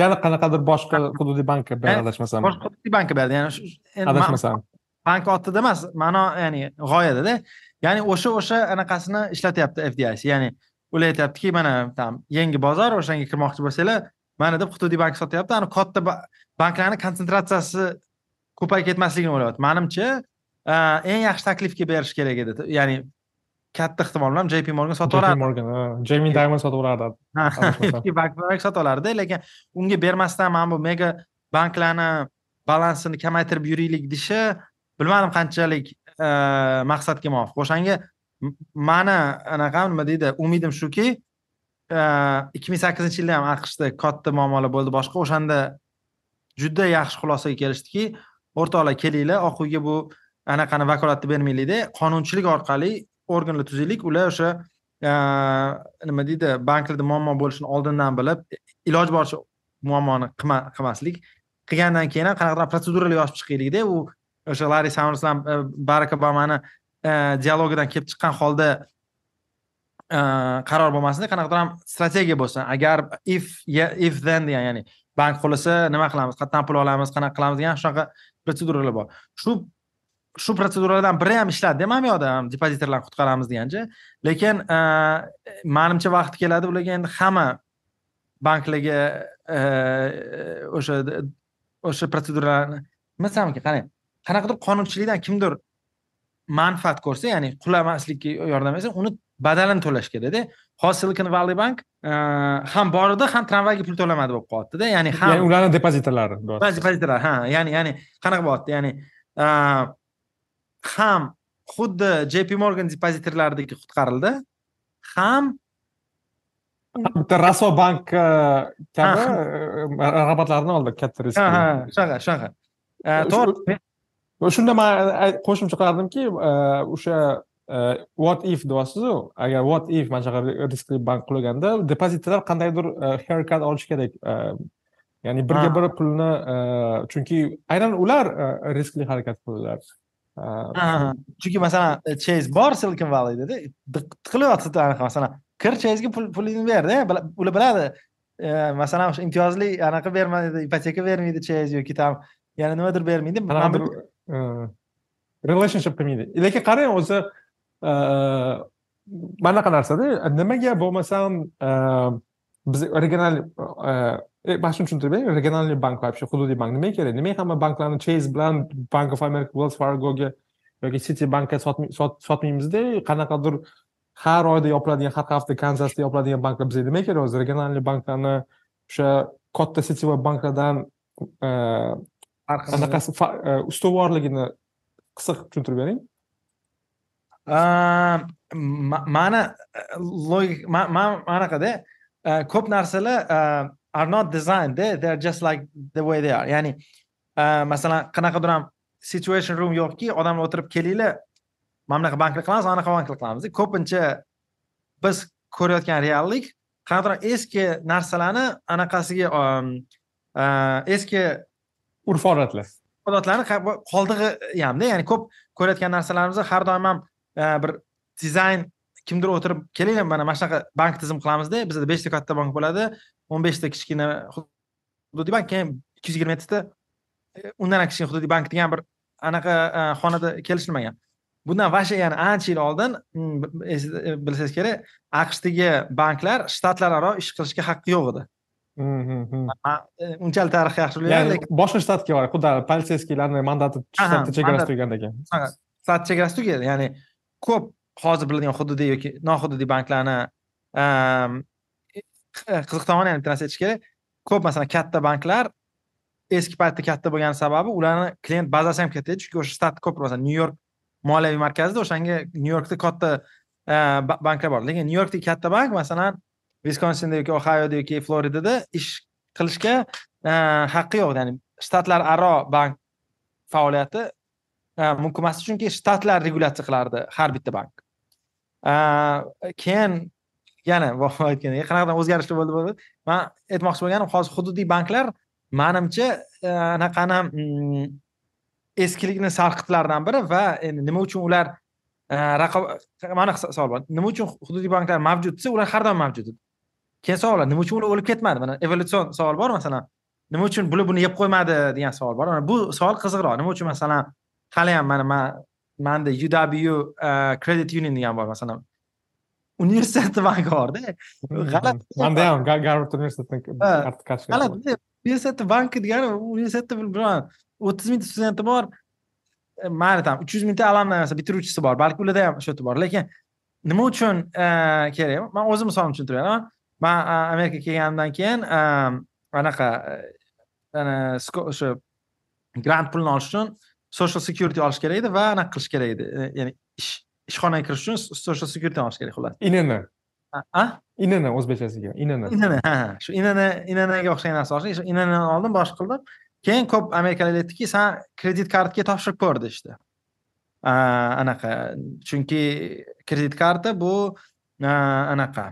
yana qanaqadir boshqa hududiy bankka berdi adashmasam boshqa hududiy bankka berdi ya'ni adashmasam bank otida emas ma'no ya'ni g'oyadada. Ya'ni o'sha o'sha anaqasini ishlatyapti fdic ya'ni ular aytyaptiki mana там yangi bozor o'shanga kirmoqchi bo'lsanglar mana deb hududiy bank sotyapti. Ani katta banklarni konsentratsiyasi ko'payib ketmasligini o'ylayapti. Manimcha eng yaxshi taklifga berish kerak edi. Ya'ni katta ehtimol bilan jp morgan sotib olardi. Morgan jeymi daymond sotib olardi. *laughs* Bank sotib olardi lekin unga bermasdan mana bu mega banklarni balansini kamaytirib yuraylik deyishi bilmadim qanchalik e, maqsadga muvofiq. O'shanga mani anaqam nima deydi umidim shuki e, ikki ming sakkizinchi yilda ham aqshda katta muammolar bo'ldi. Boshqa o'shanda juda yaxshi xulosaga kelishdiki o'rtoqlar kelinglar oq uyga bu anaqani vakolatni bermaylikda qonunchilik orqali organlar tuzaylik ular o'sha e, nima deydi banklarda muammo bo'lishini oldindan bilib iloji boricha muammoni qilmaslik. Qilgandan keyin ham qanaqadir protseduralar yozib chiqaylikda u o'sha larri samers bilan e, barak obamani e, dialogidan kelib chiqqan holda e, qaror bo'lmasin qanaqadir ham strategiya bo'lsin agar if if then degan ya'ni bank qurilsa nima qilamiz qayerdan pul olamiz qanaqa qilamiz degan shunaqa protseduralar bor. Shu shu protseduralardan biri ham ishladida mana bu yoqda depozitorlarni qutqaramiz degancha lekin manimcha vaqt keladi ularga endi hamma banklarga o'sha o'sha protseduralarni nima qarang qanaqadir qonunchilikdan kimdir manfaat ko'rsa ya'ni qulamaslikka yordam bersa uni badalini to'lash kerakda hozir silicon valley bank ham bor edi ham tramvayga pul to'lamadi bo'lib qolyaptida ya'ni ham ya'ni ularni depozitorlari depozitorlar ha ya'ni ya'ni qanaqa bo'lyapti? Ya'ni ham xuddi jp morgan depozitorlaridagi qutqarildi ham bitta raso bank kabi rag'batlarni oldi katta risk shunaqa shunaqa. To'g'ri shunda man qo'shimcha qilardimki o'sha what if deyapsizu? Agar what if mana shunaqa riskli bank qulaganda depozitlar qandaydir haircut olishi kerak ya'ni birga bir pulni chunki aynan ular riskli harakat qiladilar. Chunki masalan chase bor silicon valleydada tiqilyapti anaqa masalan kir chasega pulingni berda ular biladi. Masalan o'sha imtiyozli anaqa bermaydi ipoteka bermaydi chase yoki там yana nimadir bermaydi relationship qilmaydi lekin qarang o'zi mana bunaqa narsada nimaga bo'lmasam biz regional mana shuni tushuntirib bering regionalniy bank вообще hududiy bank nimaga kerak nimaga hamma banklarni chase bilan bank of america wells fargoga yoki city bankka sotmaymizda qanaqadir har oyda yopiladigan har hafta kanzasda yopiladigan banklar bizga nimaga kerak o'zi regionalniy banklarni o'sha katta сетевой banklardan anaqasi ustuvorligini qisqa tushuntirib bering. Mani logik man anaqada ko'p narsalar are not designed they they're just like the way they are. Ya'ni masalan qanaqadir ham situation room yo'qki odamlar o'tirib kelinglar mana bunaqa banklik qilamiz anaqa banklik qilamiz. Ko'pincha biz ko'rayotgan reallik qanaqadir eski narsalarni anaqasiga eski urf odatlar odatlarni qoldig'i hamda ya'ni ko'p ko'rayotgan narsalarimizni har doim ham e, bir dizayn kimdir o'tirib kelinglar mana mana shunaqa bank tizim qilamizda bizda beshta katta bank bo'ladi o'n beshta kichkina hududiy bank keyin ikki yuz yigirma yettita e, undan ham kichkina hududiy bank degan bir anaqa e, xonada kelishilmagan. Bundan vasha ya'ni ancha yil oldin hmm, bilsangiz kerak aqshdagi banklar shtatlararo ish qilishga haqqi yo'q edi. Unchalik tarixi yaxshi bilmayman lekin boshqa shtatga boradi xuddi politseyskiylarni mandati shtatni chegarasi tugagandan keyin shtat chegarasi tugadi ya'ni ko'p hozir biladigan hududiy yoki nohududiy banklarni qiziq tomoni yana bitta narsa aytish kerak ko'p masalan katta banklar eski paytda katta bo'lgani sababi ularni klient bazasi ham katta chunki o'sha shtat ko'p masalan nyu york moliyaviy markazida o'shanga nyu yorkda katta banklar bor lekin nyu yorkdagi katta bank masalan viskonsinda yoki ohayoda yoki floridada ish qilishga e, haqqi yo'q. Ya'ni shtatlararo bank faoliyati e, mumkin emas chunki shtatlar regulyatsiya qilardi har bitta bank. E, keyin yana *laughs* aytganda qanaqadir o'zgarishlar bo'ldi bo'ldi man aytmoqchi bo'lganim hozir hududiy banklar manimcha anaqani mm, eskilikni sarqitlaridan biri va endi nima uchun ular raqobat mana savol bor nima uchun hududiy banklar mavjud desa ular har doim mavjud. edi keyin savollar nima uchun ular o'lib ketmadi? Mana evolyutsion savol bor masalan? Nima uchun bular buni yeb qo'ymadi degan savol bor. Bu savol qiziqroq. Nima uchun masalan hali ham mana man manda uw credit union degan bor masalan. Universitet banki borda g'alati *laughs* manda ham garvard universitetini g'alati. Universitet banki degani universitetda bilaman o'ttiz mingta studenti bor. E, mayli там uch yuz mingta alumni bitiruvchisi bor. Balki ularda ham shu bor. Lekin nima uchun e, kerak? Man o'zim misolimni tushuntirib beraman man amerikaga kelganimdan keyin anaqa e, o'sha grant pulini olish uchun social security olish kerak edi va anaqa qilish kerak edi. Ya'ni ish ishxonaga kirish uchun social security olish kerak xullas inini a inini o'zbekchasiga inini inini ha shu inini ininiga o'xshagan narsa olish inini oldim boshqa qildim. Keyin ko'p amerikaliklar aytdiki san kredit kartaga topshirib ko'r deyishdi. Anaqa. Chunki kredit karta bu anaqa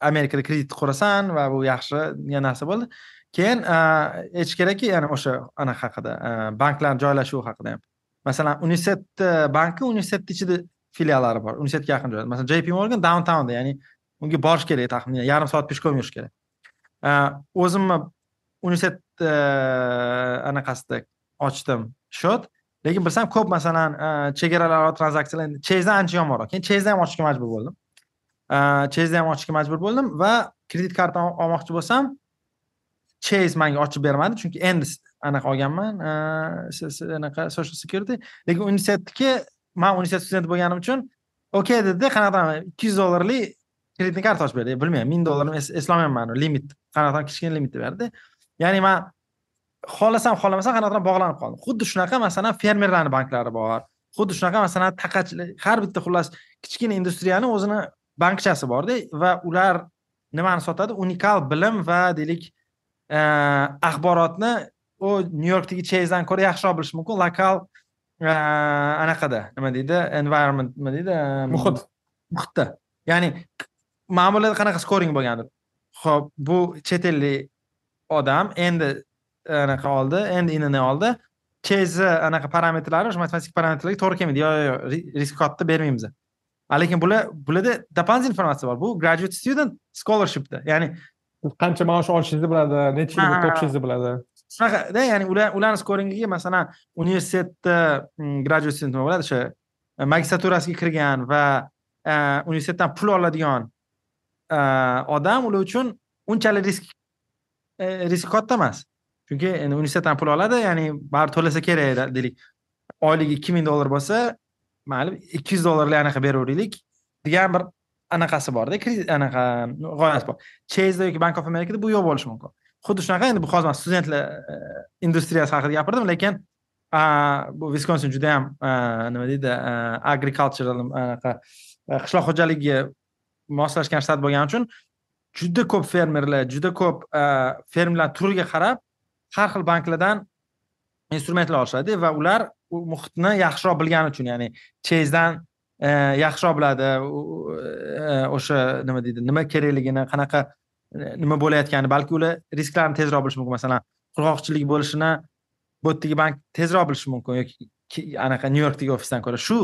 amerikada kredit qurasan va bu yaxshi narsa bo'ldi. Keyin aytish kerakki ya'ni o'sha anaqa haqida banklar joylashuvi haqida ham. Masalan universitetni banki universitetni ichida filiallari bor universitetga yaqin joyda masalan jp morgan downtownda ya'ni unga borish kerak taxminan yarim soat peshkom yurish kerak. O'zimni universitet anaqasida ochdim счет lekin bilsam ko'p masalan chegaralararo tranzaksiyalar chezdan ancha yomonroq keyin chezdan ham ochishga majbur bo'ldim. Chezni ham ochishga majbur bo'ldim va kredit karta olmoqchi bo'lsam chase manga ochib bermadi chunki endi anaqa olganman. Anaqa social security. Lekin universitetniki man universitet studenti bo'lganim uchun okey dedi qanaqadir ikki yuz dollarlik kreditni karta ochib berdi bilmayman ming dollarni eslolmayapman limit qanaqadir kichkina limit berdi? Ya'ni man xohlasam xohlamasam qanaqadir bog'lanib qoldim. Xuddi shunaqa masalan fermerlarni banklari bor. Xuddi shunaqa masalan taqachilik har bitta xullas kichkina industriyani o'zini bankchasi borda va ular nimani sotadi? Unikal bilim va deylik axborotni u nyu yorkdagi chezdan ko'ra yaxshiroq bilishi mumkin. Lokal anaqada nima deydi? Environment nima deydi? Muhit. Muhitda. Ya'ni ma'mullarda qanaqa skoring bo'lgandir? Ho'p bu chet ellik odam endi anaqa oldi endi inini oldi. Chezi anaqa parametrlari o'sha matematik parametrlarga to'g'ri kelmaydi. Yo'q yo'q risk katta bermaymiz lekin bular bularda doполнительный informatsiya bor. Bu graduate student scholarshipda. Ya'ni qancha maosh olishingizni biladi necha yil o'qishingizni biladi. Shunaqada ya'ni ular ularni skoringiga masalan universitetda mm, graduate student nima bo'ladi? O'sha e, magistraturasiga kirgan va e, universitetdan pul oladigan e, odam ular uchun unchalik risk risk katta emas. Chunki endi universitetdan pul oladi ya'ni baribir to'lasa kerak deylik. Oyligi ikki ming dollar bo'lsa mayli ikki yuz dollarlik anaqa beraveraylik degan bir anaqasi borda anaqa g'oyasi bor. Chezda yoki bank of amerikada bu yo'q bo'lishi mumkin. Xuddi shunaqa endi bu hozir man studentlar e, industriyasi haqida gapirdim lekin bu viskonsin juda yam nima deydi agricultural anaqa qishloq xo'jaligiga moslashgan shtat bo'lgani uchun juda ko'p fermerlar juda ko'p fermerlar turiga qarab har xil banklardan instrumentlar olishadi va ular u muhitni yaxshiroq bilgani uchun ya'ni chezdan e, yaxshiroq biladi e, o'sha nima deydi nima kerakligini qanaqa e, nima bo'layotgani balki ular risklarni tezroq bilishi mumkin. Masalan qurg'oqchilik bo'lishini bu yerdagi bank tezroq bilishi mumkin yoki anaqa nyu yorkdagi ofisdan ko'ra. Shu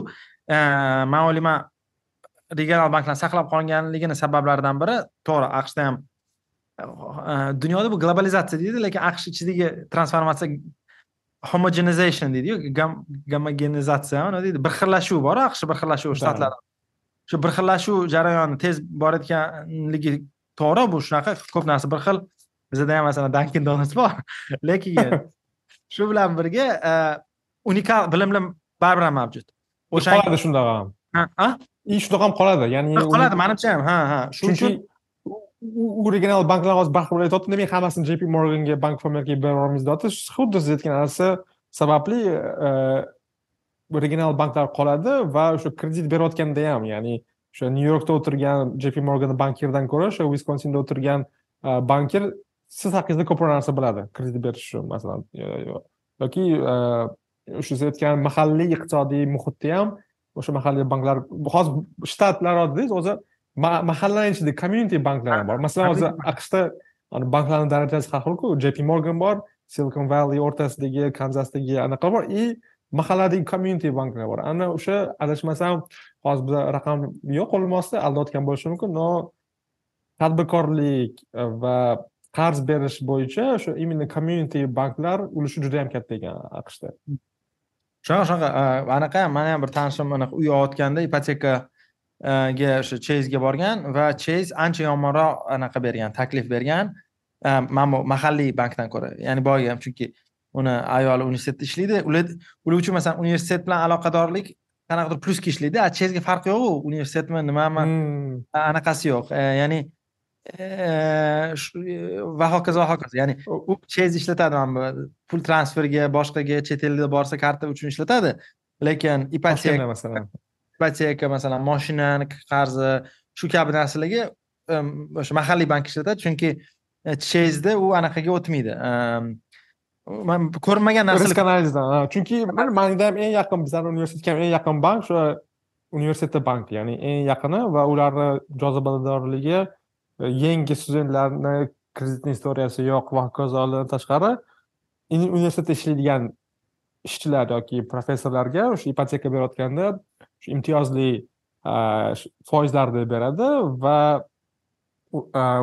man o'ylayman regional banklar saqlab qolganligini sabablaridan biri to'g'ri aqshda ham dunyoda bu globalizatsiya deydi lekin aqsh ichidagi transformatsiya homogenization deydiyu gomogenizatsiya nima deydi? Bir xillashuv bor aqsh bir xillashuv shtatlar shu bir xillashuv jarayoni tez borayotganligi to'g'ri bu shunaqa ko'p narsa bir xil. Bizada ham masalan dankin donuts bor. *laughs* Lekin *laughs* shu bilan birga unikal bilimlar baribir ham mavjud. O'sha qoladi shundoq ham. И shundoq ham qoladi. Ya'ni qoladi manimcha ham ha ha. Shuning uchun original banklar hozir barqaror aytyapti demak hammasini jp morganga bank of amerikaga beraveramiz deyapti xuddi siz aytgan narsa sababli eh, original regional banklar qoladi va o'sha kredit berayotganda ham ya'ni o'sha nyu yorkda o'tirgan jp morgan bankirdan ko'ra o'sha viskonsinda o'tirgan eh, bankir siz haqingizda ko'proq narsa biladi kredit berish uchun masalan yoki eh, o'sha siz aytgan mahalliy iqtisodiy muhitda ham o'sha mahalliy banklar hozir shtatlar o'zi mahallani ichida community banklar ham bor. Masalan hozir aqshda banklarni darajasi har xilku jp morgan bor silicon valley o'rtasidagi kanzasdagi anaqa bor и mahalladagi community banklar bor. Ana o'sha adashmasam hozir biza raqam yo'q qo'limni ostida aldayotgan bo'lishi mumkin но tadbirkorlik va qarz berish bo'yicha o'sha именно community banklar ulushi juda yam katta ekan aqshda. Shunaqa shunaqa anaqa ham mani ham bir tanishim anaqa uy olayotganda ipoteka ga o'sha chezga borgan va chez ancha yomonroq anaqa bergan taklif bergan mana bu mahalliy bankdan ko'ra. Ya'ni boyagi ham chunki uni ayoli universitetda ishlaydi. Ular uchun masalan universitet bilan aloqadorlik qanaqadir plyusga ishlaydi a chezga farqi yo'q u universitetmi nimami? Hmm. anaqasi yo'q. E, ya'ni e, va hokazo va hokazo. Ya'ni u chez ishlatadi mana bu pul transferiga boshqaga chet elga borsa karta uchun ishlatadi. Lekin ipoteka masalan ipoteka masalan moshinani qarzi shu kabi narsalarga o'sha mahalliy bank ishlatadi. Chunki e, chezda u anaqaga o'tmaydi. Man ko'rmagan narsa risk chunki manga ham eng yaqin bizlarni universitetga ham eng yaqin bank o'sha universitet bank ya'ni eng yaqini va ularni jozibadorligi e, yangi studentlarni kreditni istoriyasi yo'q va hokazolardan tashqari universitetda ishlaydigan ishchilar yoki professorlarga o'sha ipoteka berayotganda shu imtiyozli foizlarni beradi va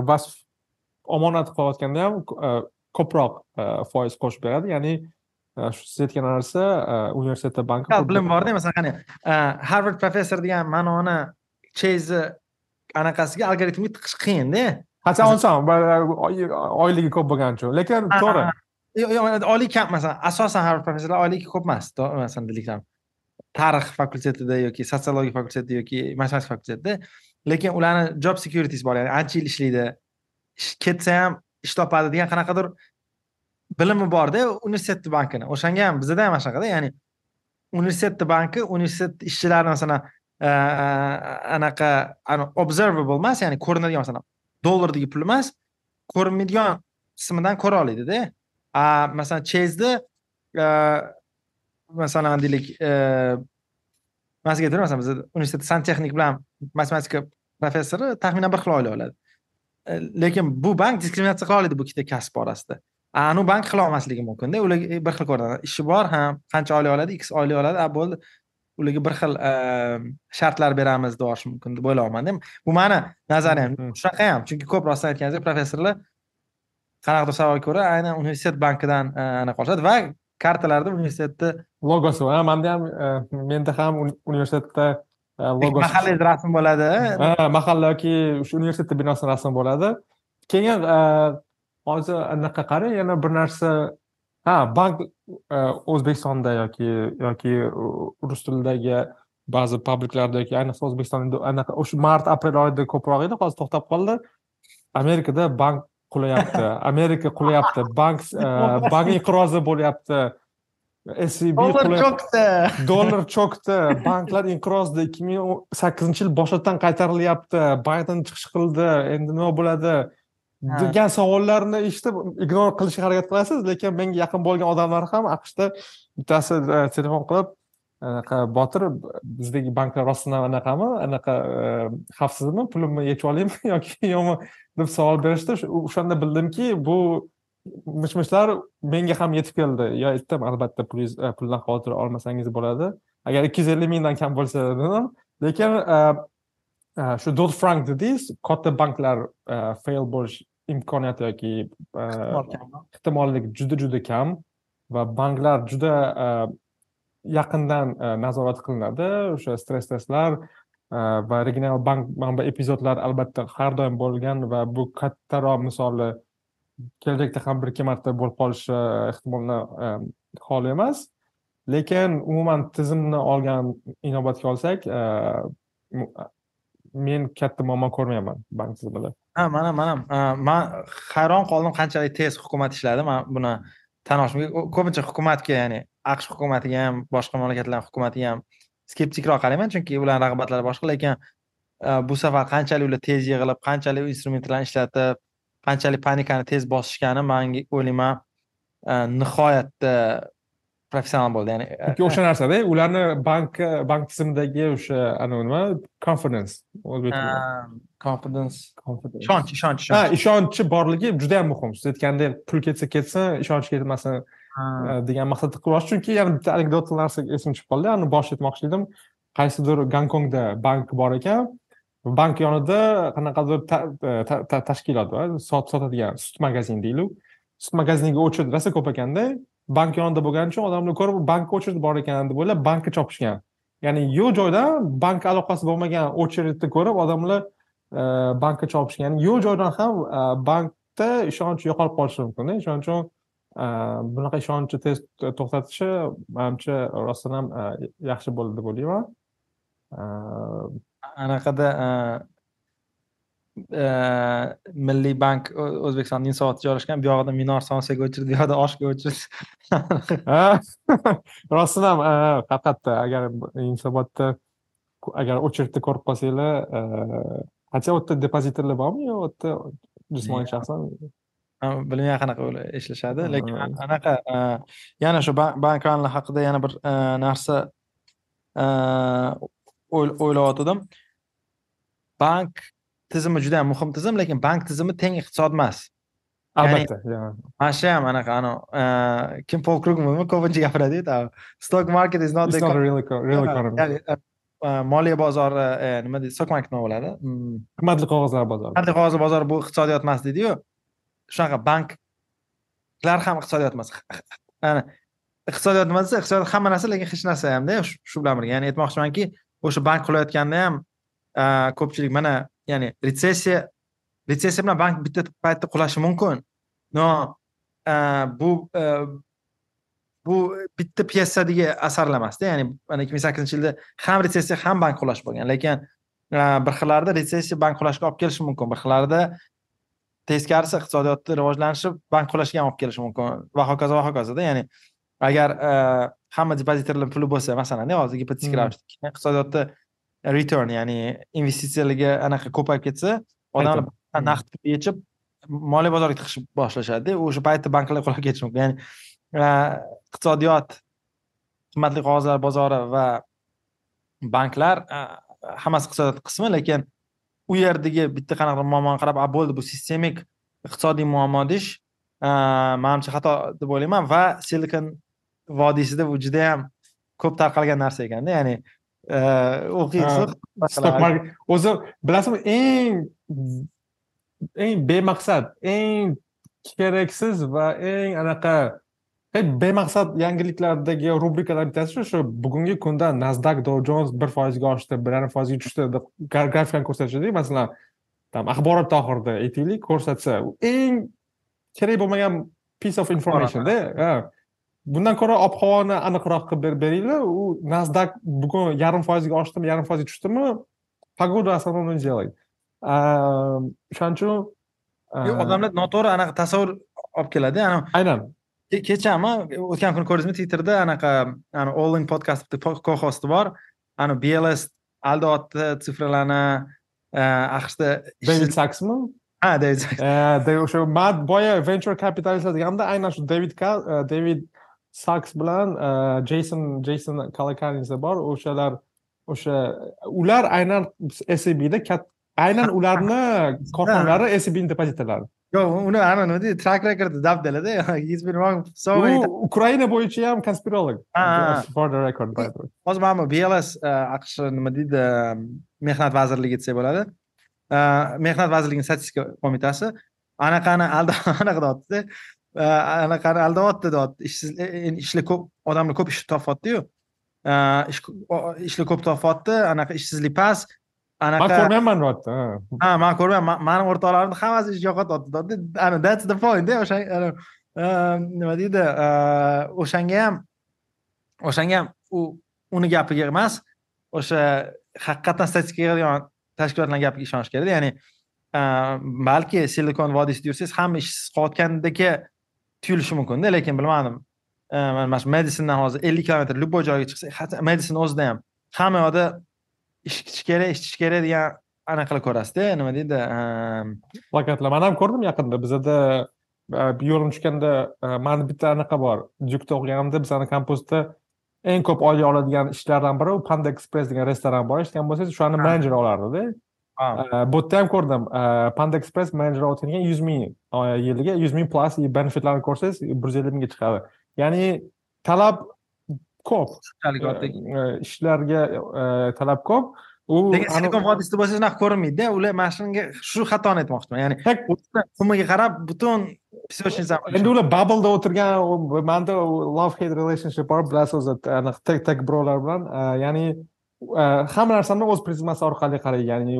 va omonat qilayotganda ham ko'proq foiz qo'shib beradi. Ya'ni shu siz aytgan narsa universitetda bank bilim borda masalan qani harvard professor degan ma'noni cheyzni anaqasiga algoritmga tiqish qiyinda qachon oson oyligi ko'p bo'lgani uchun. Lekin to'g'ri. oliy kam masalan asosan harvard professorlar oyligi ko'p emas masalan deylik tarix fakultetida yoki sotsiologiya fakultetida yoki matematika fakultetida lekin ularni job securities bor ya'ni ancha yil ishlaydi. Ketsa ham ish topadi degan qanaqadir bilimi borda universitetni bankini. O'shanga ham bizada ham mana shunaqada ya'ni universitetni banki universitet ishchilarini masalan e, e, anaqa observable emas ya'ni ko'rinadigan masalan dollardagi pul emas ko'rinmaydigan qismidan ko'ra oladida masalan chezda e, masalan deylik man sizga aytaman masalan biz universitetda santexnik bilan matematika professori taxminan bir xil oylik oladi. Lekin bu bank diskriminatsiya qila oladi bu ikkita kasb orasida anavi bank qila olmasligi mumkinda ularga bir xil ko'rinadi ishi bor ham qancha oylik oladi? X oylik oladi. A bo'ldi. Ularga bir xil shartlar beramiz deb yuborish mumkin deb o'ylayapmanda bu mani nazariyam shunaqa ham chunki ko'p rostdan aytganingizdek professorlar qanaqadir sababga ko'ra aynan universitet bankidan anaqa olishadi va kartalarda universitetni logosi bor manda ham e, menda ham universitetda e, logosi mahallangiz rasm bo'ladi ha? Mahalla yoki shu universitet binosini rasmi bo'ladi. Keyin e, hozir anaqa qarang yana bir narsa. Ha bank o'zbekistonda yoki yoki rus tilidagi ba'zi publiklarda yoki ayniqsa o'zbekistonda anaqa o'sha mart aprel oyida ko'proq edi hozir to'xtab qoldi. Amerikada bank qulayapti. Amerika qulayapti. Bank *laughs* bank inqirozi bo'lyapti. SCB dollar cho'kdi. Dollar cho'kdi. Banklar inqirozda ikki ming sakkizinchi yil boshidan qaytarilyapti. Bayden chiqish qildi. Endi nima bo'ladi? Degan savollarni eshitib ignor qilishga harakat qilasiz lekin menga yaqin bo'lgan odamlar ham aqshda bittasi telefon qilib anaqa botir bizdagi banklar rostdan anaqami? Anaqa xavfsizmi? Pulimni yechib olaymi? *laughs* Yoki yo'qmi? deb savol berishdi. O'shanda bildimki bu mish mishlar menga ham yetib keldi. Yo aytdim albatta pulingiz puldan xavotir olmasangiz bo'ladi. Agar ikki yuz ellik mingdan kam bo'lsa dedim. Lekin shu dod frank dedingiz katta banklar fail bo'lish imkoniyati yoki ehtimollik juda juda kam va banklar juda yaqindan e, nazorat qilinadi. O'sha stress testlar e, va regional bank manba epizodlar albatta har doim bo'lgan va bu kattaroq misoli kelajakda ham bir ikki marta bo'lib qolishi e, ehtimolni xoli emas. Lekin umuman tizimni olgan inobatga olsak men katta muammo ko'rmayapman bank tizimida. Ha mana mana man hayron qoldim qanchalik tez hukumat ishladi man buni tan olishim ko'pincha hukumatga ya'ni aqsh hukumatiga ham boshqa mamlakatlar hukumatiga ham skeptikroq qarayman. Chunki ularni rag'batlari boshqa lekin e, bu safar qanchalik ular tez yig'ilib qanchalik instrumentlarni ishlatib qanchalik panikani tez bosishgani man o'ylayman e, nihoyatda professional bo'ldi. Ya'ni e, chunki o'sha narsada ularni bank bank tizimidagi o'sha anavi nima confidence confidence. Ishonch ishonch ha ishonchi borligi juda yam muhim. Siz aytgandek pul ketsa ketsin ishonch ketmasin Э, degan maqsadda qilib chunki yana bitta anekdot narsa esimga tushib qoldi. Ani bosh aytmoqchi edim. Qaysidir gonkongda bank bor ekan. Bank yonida qanaqadir e, tashkilot bor sotadigan sut magazin deylik sut magaziniga очередь rosa ko'p ekanda bank yonida bo'lgani uchun odamlar ko'rib bankka очередь bor ekan deb o'ylab bankka chopishgan. Ya'ni yo'q joydan bank aloqasi bo'lmagan очередьni ko'rib odamlar e, bankka chopishgan. Yo'q joydan ham e, bankda ishonch yo'qolib qolishi mumkinda. Shuning uchun bunaqa ishonchni tez to'xtatishi manimcha rostdan ham yaxshi bo'ldi deb o'ylayman. Anaqada milliy bank o'zbekistonda yunusobodda joylashgan bu yog'ida minor sonsiyaga o'chirdi bu yoqda oshga o'chirdi. *laughs* Rostdan ham haqiqatda agar yunusobodda agar очередni ko'rib qolsanglar qancha u yerda depozitorlar bormi yo u yerda jismoniy shaxsmi bilmayman qanaqa ishlashadi lekin anaqa yana shu banklarni haqida yana bir narsa o'ylayotgandim bank tizimi juda yam muhim tizim lekin bank tizimi teng iqtisod emas. Albatta mana shu ham anaqa kim pol krugmanmi ko'pincha gapiradiku stock market is not the real economy moliya bozori nima deydi stock market nima bo'ladi? Qimmatli qog'ozlar bozori. Qimmatli qog'ozlar bozori bu iqtisodiyot emas deydiyu shunaqa banklar ham iqtisodiyot emas ana iqtisodiyot nima desa iqtisodiyot hamma narsa lekin hech narsa hamda shu bilan birga ya'ni aytmoqchimanki o'sha bank qulayotganda ham ko'pchilik mana ya'ni retsessiya retsessiya bilan bank bitta paytda qulashi mumkin но bu bu bitta pyesadagi asarlar emasda ya'ni mana ikki ming sakkizinchi yilda ham retsessiya ham bank qulash bo'lgan lekin bir xillarida retsessiya bank qulashga olib kelishi mumkin bir xillarida teskarisi iqtisodiyotni rivojlanishi bank qulashiga ham olib kelishi mumkin va hokazo va hokazоda ya'ni agar e, hamma depozitorlar puli bo'lsa masalan hozir gipotetik hmm. ravishda iqtisodiyotda return ya'ni investitsiyalarga anaqa ko'payib ketsa odamlar hmm. naqd pul yechib moliya bozoriga tiqish boshlashadida o'sha paytda banklar qulab ketishi mumkin ya'ni e, iqtisodiyot qimmatli qog'ozlar bozori va banklar e, hammasi iqtisodiyot qismi lekin u yerdagi bitta qanaqa muammoni qarab a bo'ldi bu sistemik iqtisodiy muammo deyish manimcha xato deb o'ylayman va silikon vodiysida bu juda yam ko'p tarqalgan narsa ekanda ya'ni o'qiysiz o'zi bilasizmi eng eng bemaqsad eng keraksiz va eng anaqa bemaqsad yangiliklardagi rubrikalar bittasi shu shu bugungi kunda nasdaq dow jones bir foizga oshdi bir yarim foizga tushdi deb grafikani ko'rsatishadi masalan там axborot oxirida aytaylik ko'rsatsa eng kerak bo'lmagan piece of informationda bundan ko'ra ob havoni aniqroq qilib beringlar u nasdaq bugun yarim foizga oshdimi yarim foizga tushdimi погоду основном делай o'shaning uchun odamlar noto'g'ri anaqa tasavvur olib keladi aynan kechami o'tgan kuni ko'rdingizmi twitterda anaqa ani olling podkast kohosti bor. Ani bls aldi otdi sifralarni aqshda david saksmi ha david saks o'sha man boya venture capitalist deganda aynan shu david david saks bilan jeyson jeyson kalakanisi bor. O'shalar o'sha ular aynan sabda aynan ularni korxonalari sabni depozitlari yo'q uni ana nima deydi track record dabdalada *laughs* he's been wrong so many u ukraina bo'yicha ham konspirolog for the record hozir mana bls aqsh nima deydi mehnat vazirligi desak bo'ladi. Mehnat vazirligining statistika qo'mitasi anaqani *laughs* anaqa deyaptida. Anaqani aldayapti deyapti. Ishsiz ishlar ko'p odamlar ko'p ish topyaptiyu. Ishlar ko'p topyapti anaqa ishsizlik past anaqa man ko'rmayapman deyapti ha. Man ko'rmayapman mani o'rtoqlarimni hammasi ish yo'qotyapti ana that's the point o'sha nima deydi o'shanga ham o'shanga ham u uni gapiga emas o'sha haqiqatdan statistika yig'adigan tashkilotlarni gapiga ishonish kerak ya'ni balki silikon vodiysida yursangiz hamma ishsiz qolayotgandek tuyulishi mumkinda lekin bilmadim mana shu medisindan hozir ellik kilometr любой joyga chiqsak medisin o'zida ham hamma yoqda ish kutish kerak ish tutish kerak degan anaqa qilib ko'rasizda nima deydi plakatlar. Man ham ko'rdim yaqinda. Bizada yo'lim tushganda mani bitta anaqa bor. Jukda o'qiganimda bizani kampusda eng ko'p oylik oladigan ishlardan biri u panda express degan restoran bor. Eshitgan bo'lsangiz o'shani menejeri olardida bu yerda ham ko'rdim. Panda express menejeri olayotgan yuz ming yiliga yuz ming plus benefitlarni ko'rsangiz bir yuz ellik mingga chiqadi. Ya'ni talab ko'p ishlarga talab ko'p u lekin silikon vodiysida bo'lsa shunaqa ko'rinmaydida ular mana shunga shu xatoni aytmoqchiman. Ya'ni summaga qarab butun endi ular bubbleda o'tirgan manda love hate relationship bor bilasiz o'zi anaqa tek tek birovlar bilan. Ya'ni hamma narsani o'z prizmasi orqali qaraydi. Ya'ni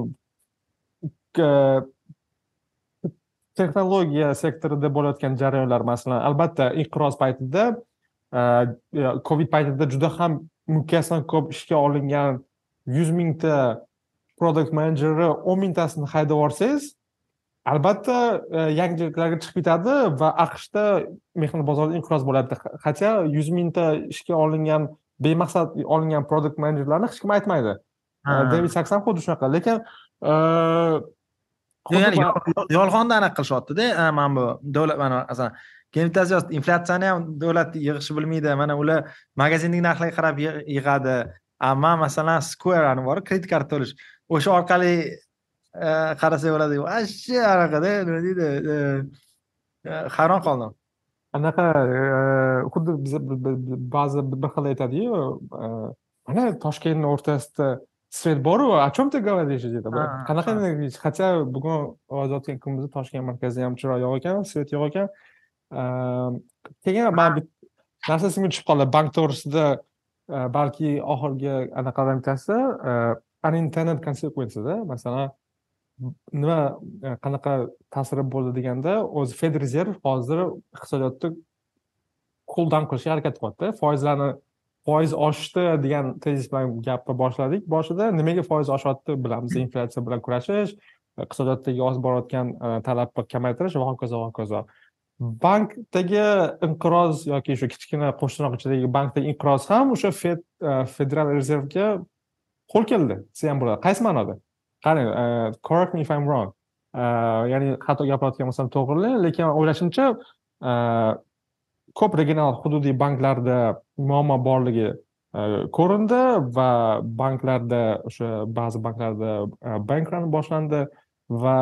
texnologiya sektorida bo'layotgan jarayonlar masalan albatta inqiroz paytida covid paytida juda ham mukkasidan ko'p ishga olingan yuz mingta product menejeri o'n mingtasini haydab yuborsangiz albatta yangiliklarga chiqib ketadi va aqshda mehnat bozorida inqiroz bo'ladi хотя yuz mingta ishga olingan bemaqsad olingan product menejerlarni hech kim aytmaydi devid saks ham xuddi shunaqa lekin ya'ni yolg'onda anaqa qilishyaptida mana bu davlat masalan keyin bittasi yozdi inflyatsiyani ham davlat yig'ishni bilmaydi. Mana ular magazindagi narxlarga qarab yig'adi. Man masalan squareni bor kredit karta to'lash o'sha orqali qarasak bo'ladi. Вообще anaqada nima deydi hayron qoldim. Anaqa xuddi biz ba'zi bir xil aytadiyu mana toshkentni o'rtasida svet boru о чем ты говоришь deydi. Qanaqa хотя bugun ozodlik kunimizda toshkent markazida ham chiroq yo'q ekan svet yo'q ekan keyin man narsa esimga tushib qoldi bank to'g'risida balki oxirgi anaqalardan bittasi unintended consequenceda masalan nima qanaqa ta'siri bo'ldi deganda o'zi federezerv hozir iqtisodiyotni cool down qilishga harakat qilyapti foizlarni foiz oshdi degan tezis bilan gapni boshladik boshida nimaga foiz oshyapti bilamiz inflyatsiya bilan kurashish iqtisodiyotdagi oshib borayotgan talabni kamaytirish va hokazo va hokazo bankdagi inqiroz yoki shu kichkina qo'shniroq ichidagi bankdagi inqiroz ham o'sha fed e, federal rezervga qo'l keldi. Desa ham bo'ladi qaysi ma'noda? Qarang e, correct me if i'm wrong. E, ya'ni xato gapirayotgan bo'lsam to'g'rilang lekin o'ylashimcha ko'p regional hududiy banklarda muammo borligi ko'rindi va banklarda o'sha ba'zi banklarda bankran boshlandi va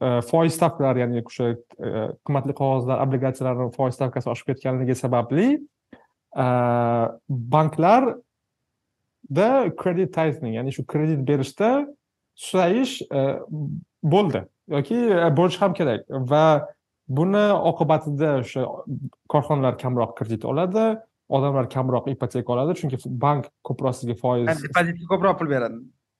foiz stavkalari ya'ni o'sha qimmatli qog'ozlar obligatsiyalarni foiz stavkasi oshib ketganligi sababli banklarda kredit tightening ya'ni shu kredit berishda susayish bo'ldi yoki bo'lishi ham kerak va buni oqibatida o'sha korxonalar kamroq kredit oladi odamlar kamroq ipoteka oladi chunki bank ko'proq sizga foiz depozitga ko'proq pul beradi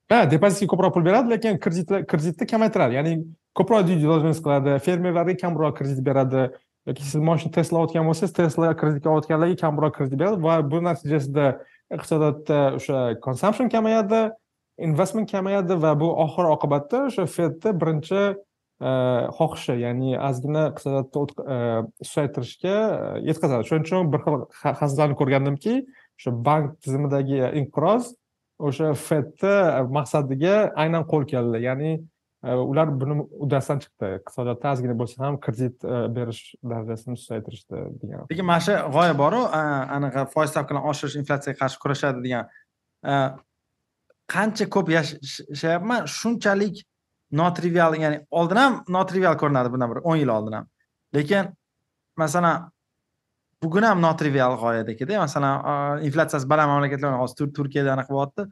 ha depozitga ko'proq pul beradi lekin kreditlar kreditni kamaytiradi. Ya'ni ko'proq due diligence qiladi fermerlarga kamroq kredit beradi yoki siz moshina tesla olayotgan bo'lsangiz tesla kreditga olayotganlarga kamroq kredit beradi va bu natijasida iqtisodiyotda o'sha consumption kamayadi investment kamayadi va bu oxir oqibatda o'sha fedni birinchi e, xohishi ya'ni ozgina iqtisodiyotni e, susaytirishga e, yetkazadi. Shuning uchun bir xil hazillarni ko'rgandimki o'sha bank tizimidagi inqiroz o'sha fedni maqsadiga aynan qo'l keldi. Ya'ni e, ular buni uddasidan chiqdi. Iqtisodiyotda ozgina bo'lsa ham kredit e, berish darajasini susaytirishdi degan. Lekin mana shu g'oya boru anaqa foiz stavkalarini oshirish inflyatsiyaga qarshi kurashadi degan. E, qancha ko'p yashayapman? Shunchalik notrivial ya'ni oldin ham notrivial ko'rinadi bundan bir o'n yil oldin ham lekin masalan bugun ham notrivial g'oyadakida masalan inflyatsiyasi baland mamlakatlar hozir turkiyada anaqa bo'lyapti.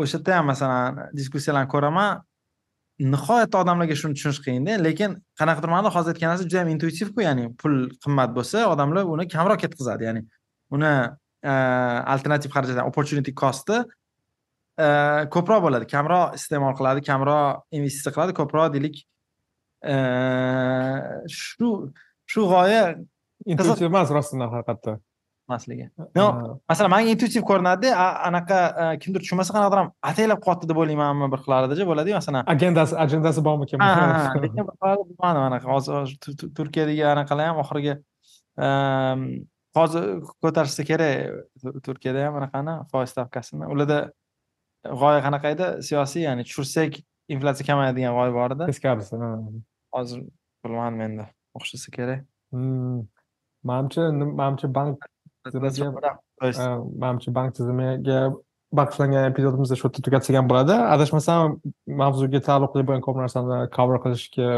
O'sha yerda ham masalan diskussiyalarni ko'raman. Nihoyatda odamlarga shuni tushunish qiyinda lekin qanaqadir ma'noda hozir aytgan narsa juda ham intuitivku ya'ni pul qimmat bo'lsa odamlar uni kamroq ketkazadi ya'ni uni alternativ xarajatlar opportunity costi ko'proq bo'ladi. Kamroq iste'mol qiladi kamroq investitsiya qiladi ko'proq deylik. Shu shu g'oya intuitiv emas rostdan haqiqatda emasligi. Masalan manga intuitiv ko'rinadida anaqa kimdir tushunmasa qanaqadir ham ataylab qilyapti deb o'ylaymanmi bir xillarida bo'ladiyu masalan. Agendasi agendasi bormikan *laughs* bilmadim anaqa hozir turkiyadagi anaqalar ham oxirgi hozir ko'tarishsa kerak turkiyada ham anaqani foiz stavkasini. Ularda g'oya qanaqa edi? Siyosiy ya'ni tushirsak inflyatsiya kamayadi degan g'oya bor edi. Teskarisi hozir bilmadim endi o'xshasa kerak. Hmm. Manimcha manimcha bank manimcha bank tizimiga bag'ishlangan epizodimizni shu yerda tugatsak bo'ladi adashmasam mavzuga taalluqli bo'lgan ko'p narsani cover qilishga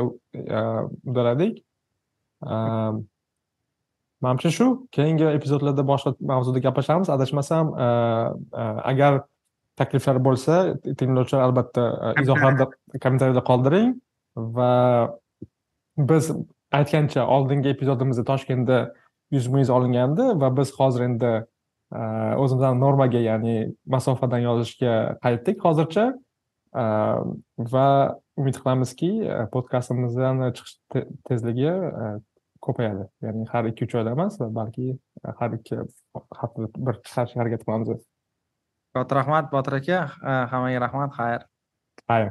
uddaladik manimcha shu keyingi epizodlarda boshqa mavzuda gaplashamiz adashmasam agar takliflar bo'lsa tinglovchilar albatta izohlarda kommentariyada qoldiring va biz aytgancha oldingi epizodimizda toshkentda yuz olingandi va biz hozir endi e, o'zimizni normaga ya'ni masofadan yozishga qaytdik hozircha. E, va umid qilamizki podkastimizni chiqish tezligi ko'payadi. Ya'ni har ikki uch oyda emas balki har ikki haftada bir chiqarishga harakat qilamiz katta rahmat botir aka hammaga rahmat xayr. Xayr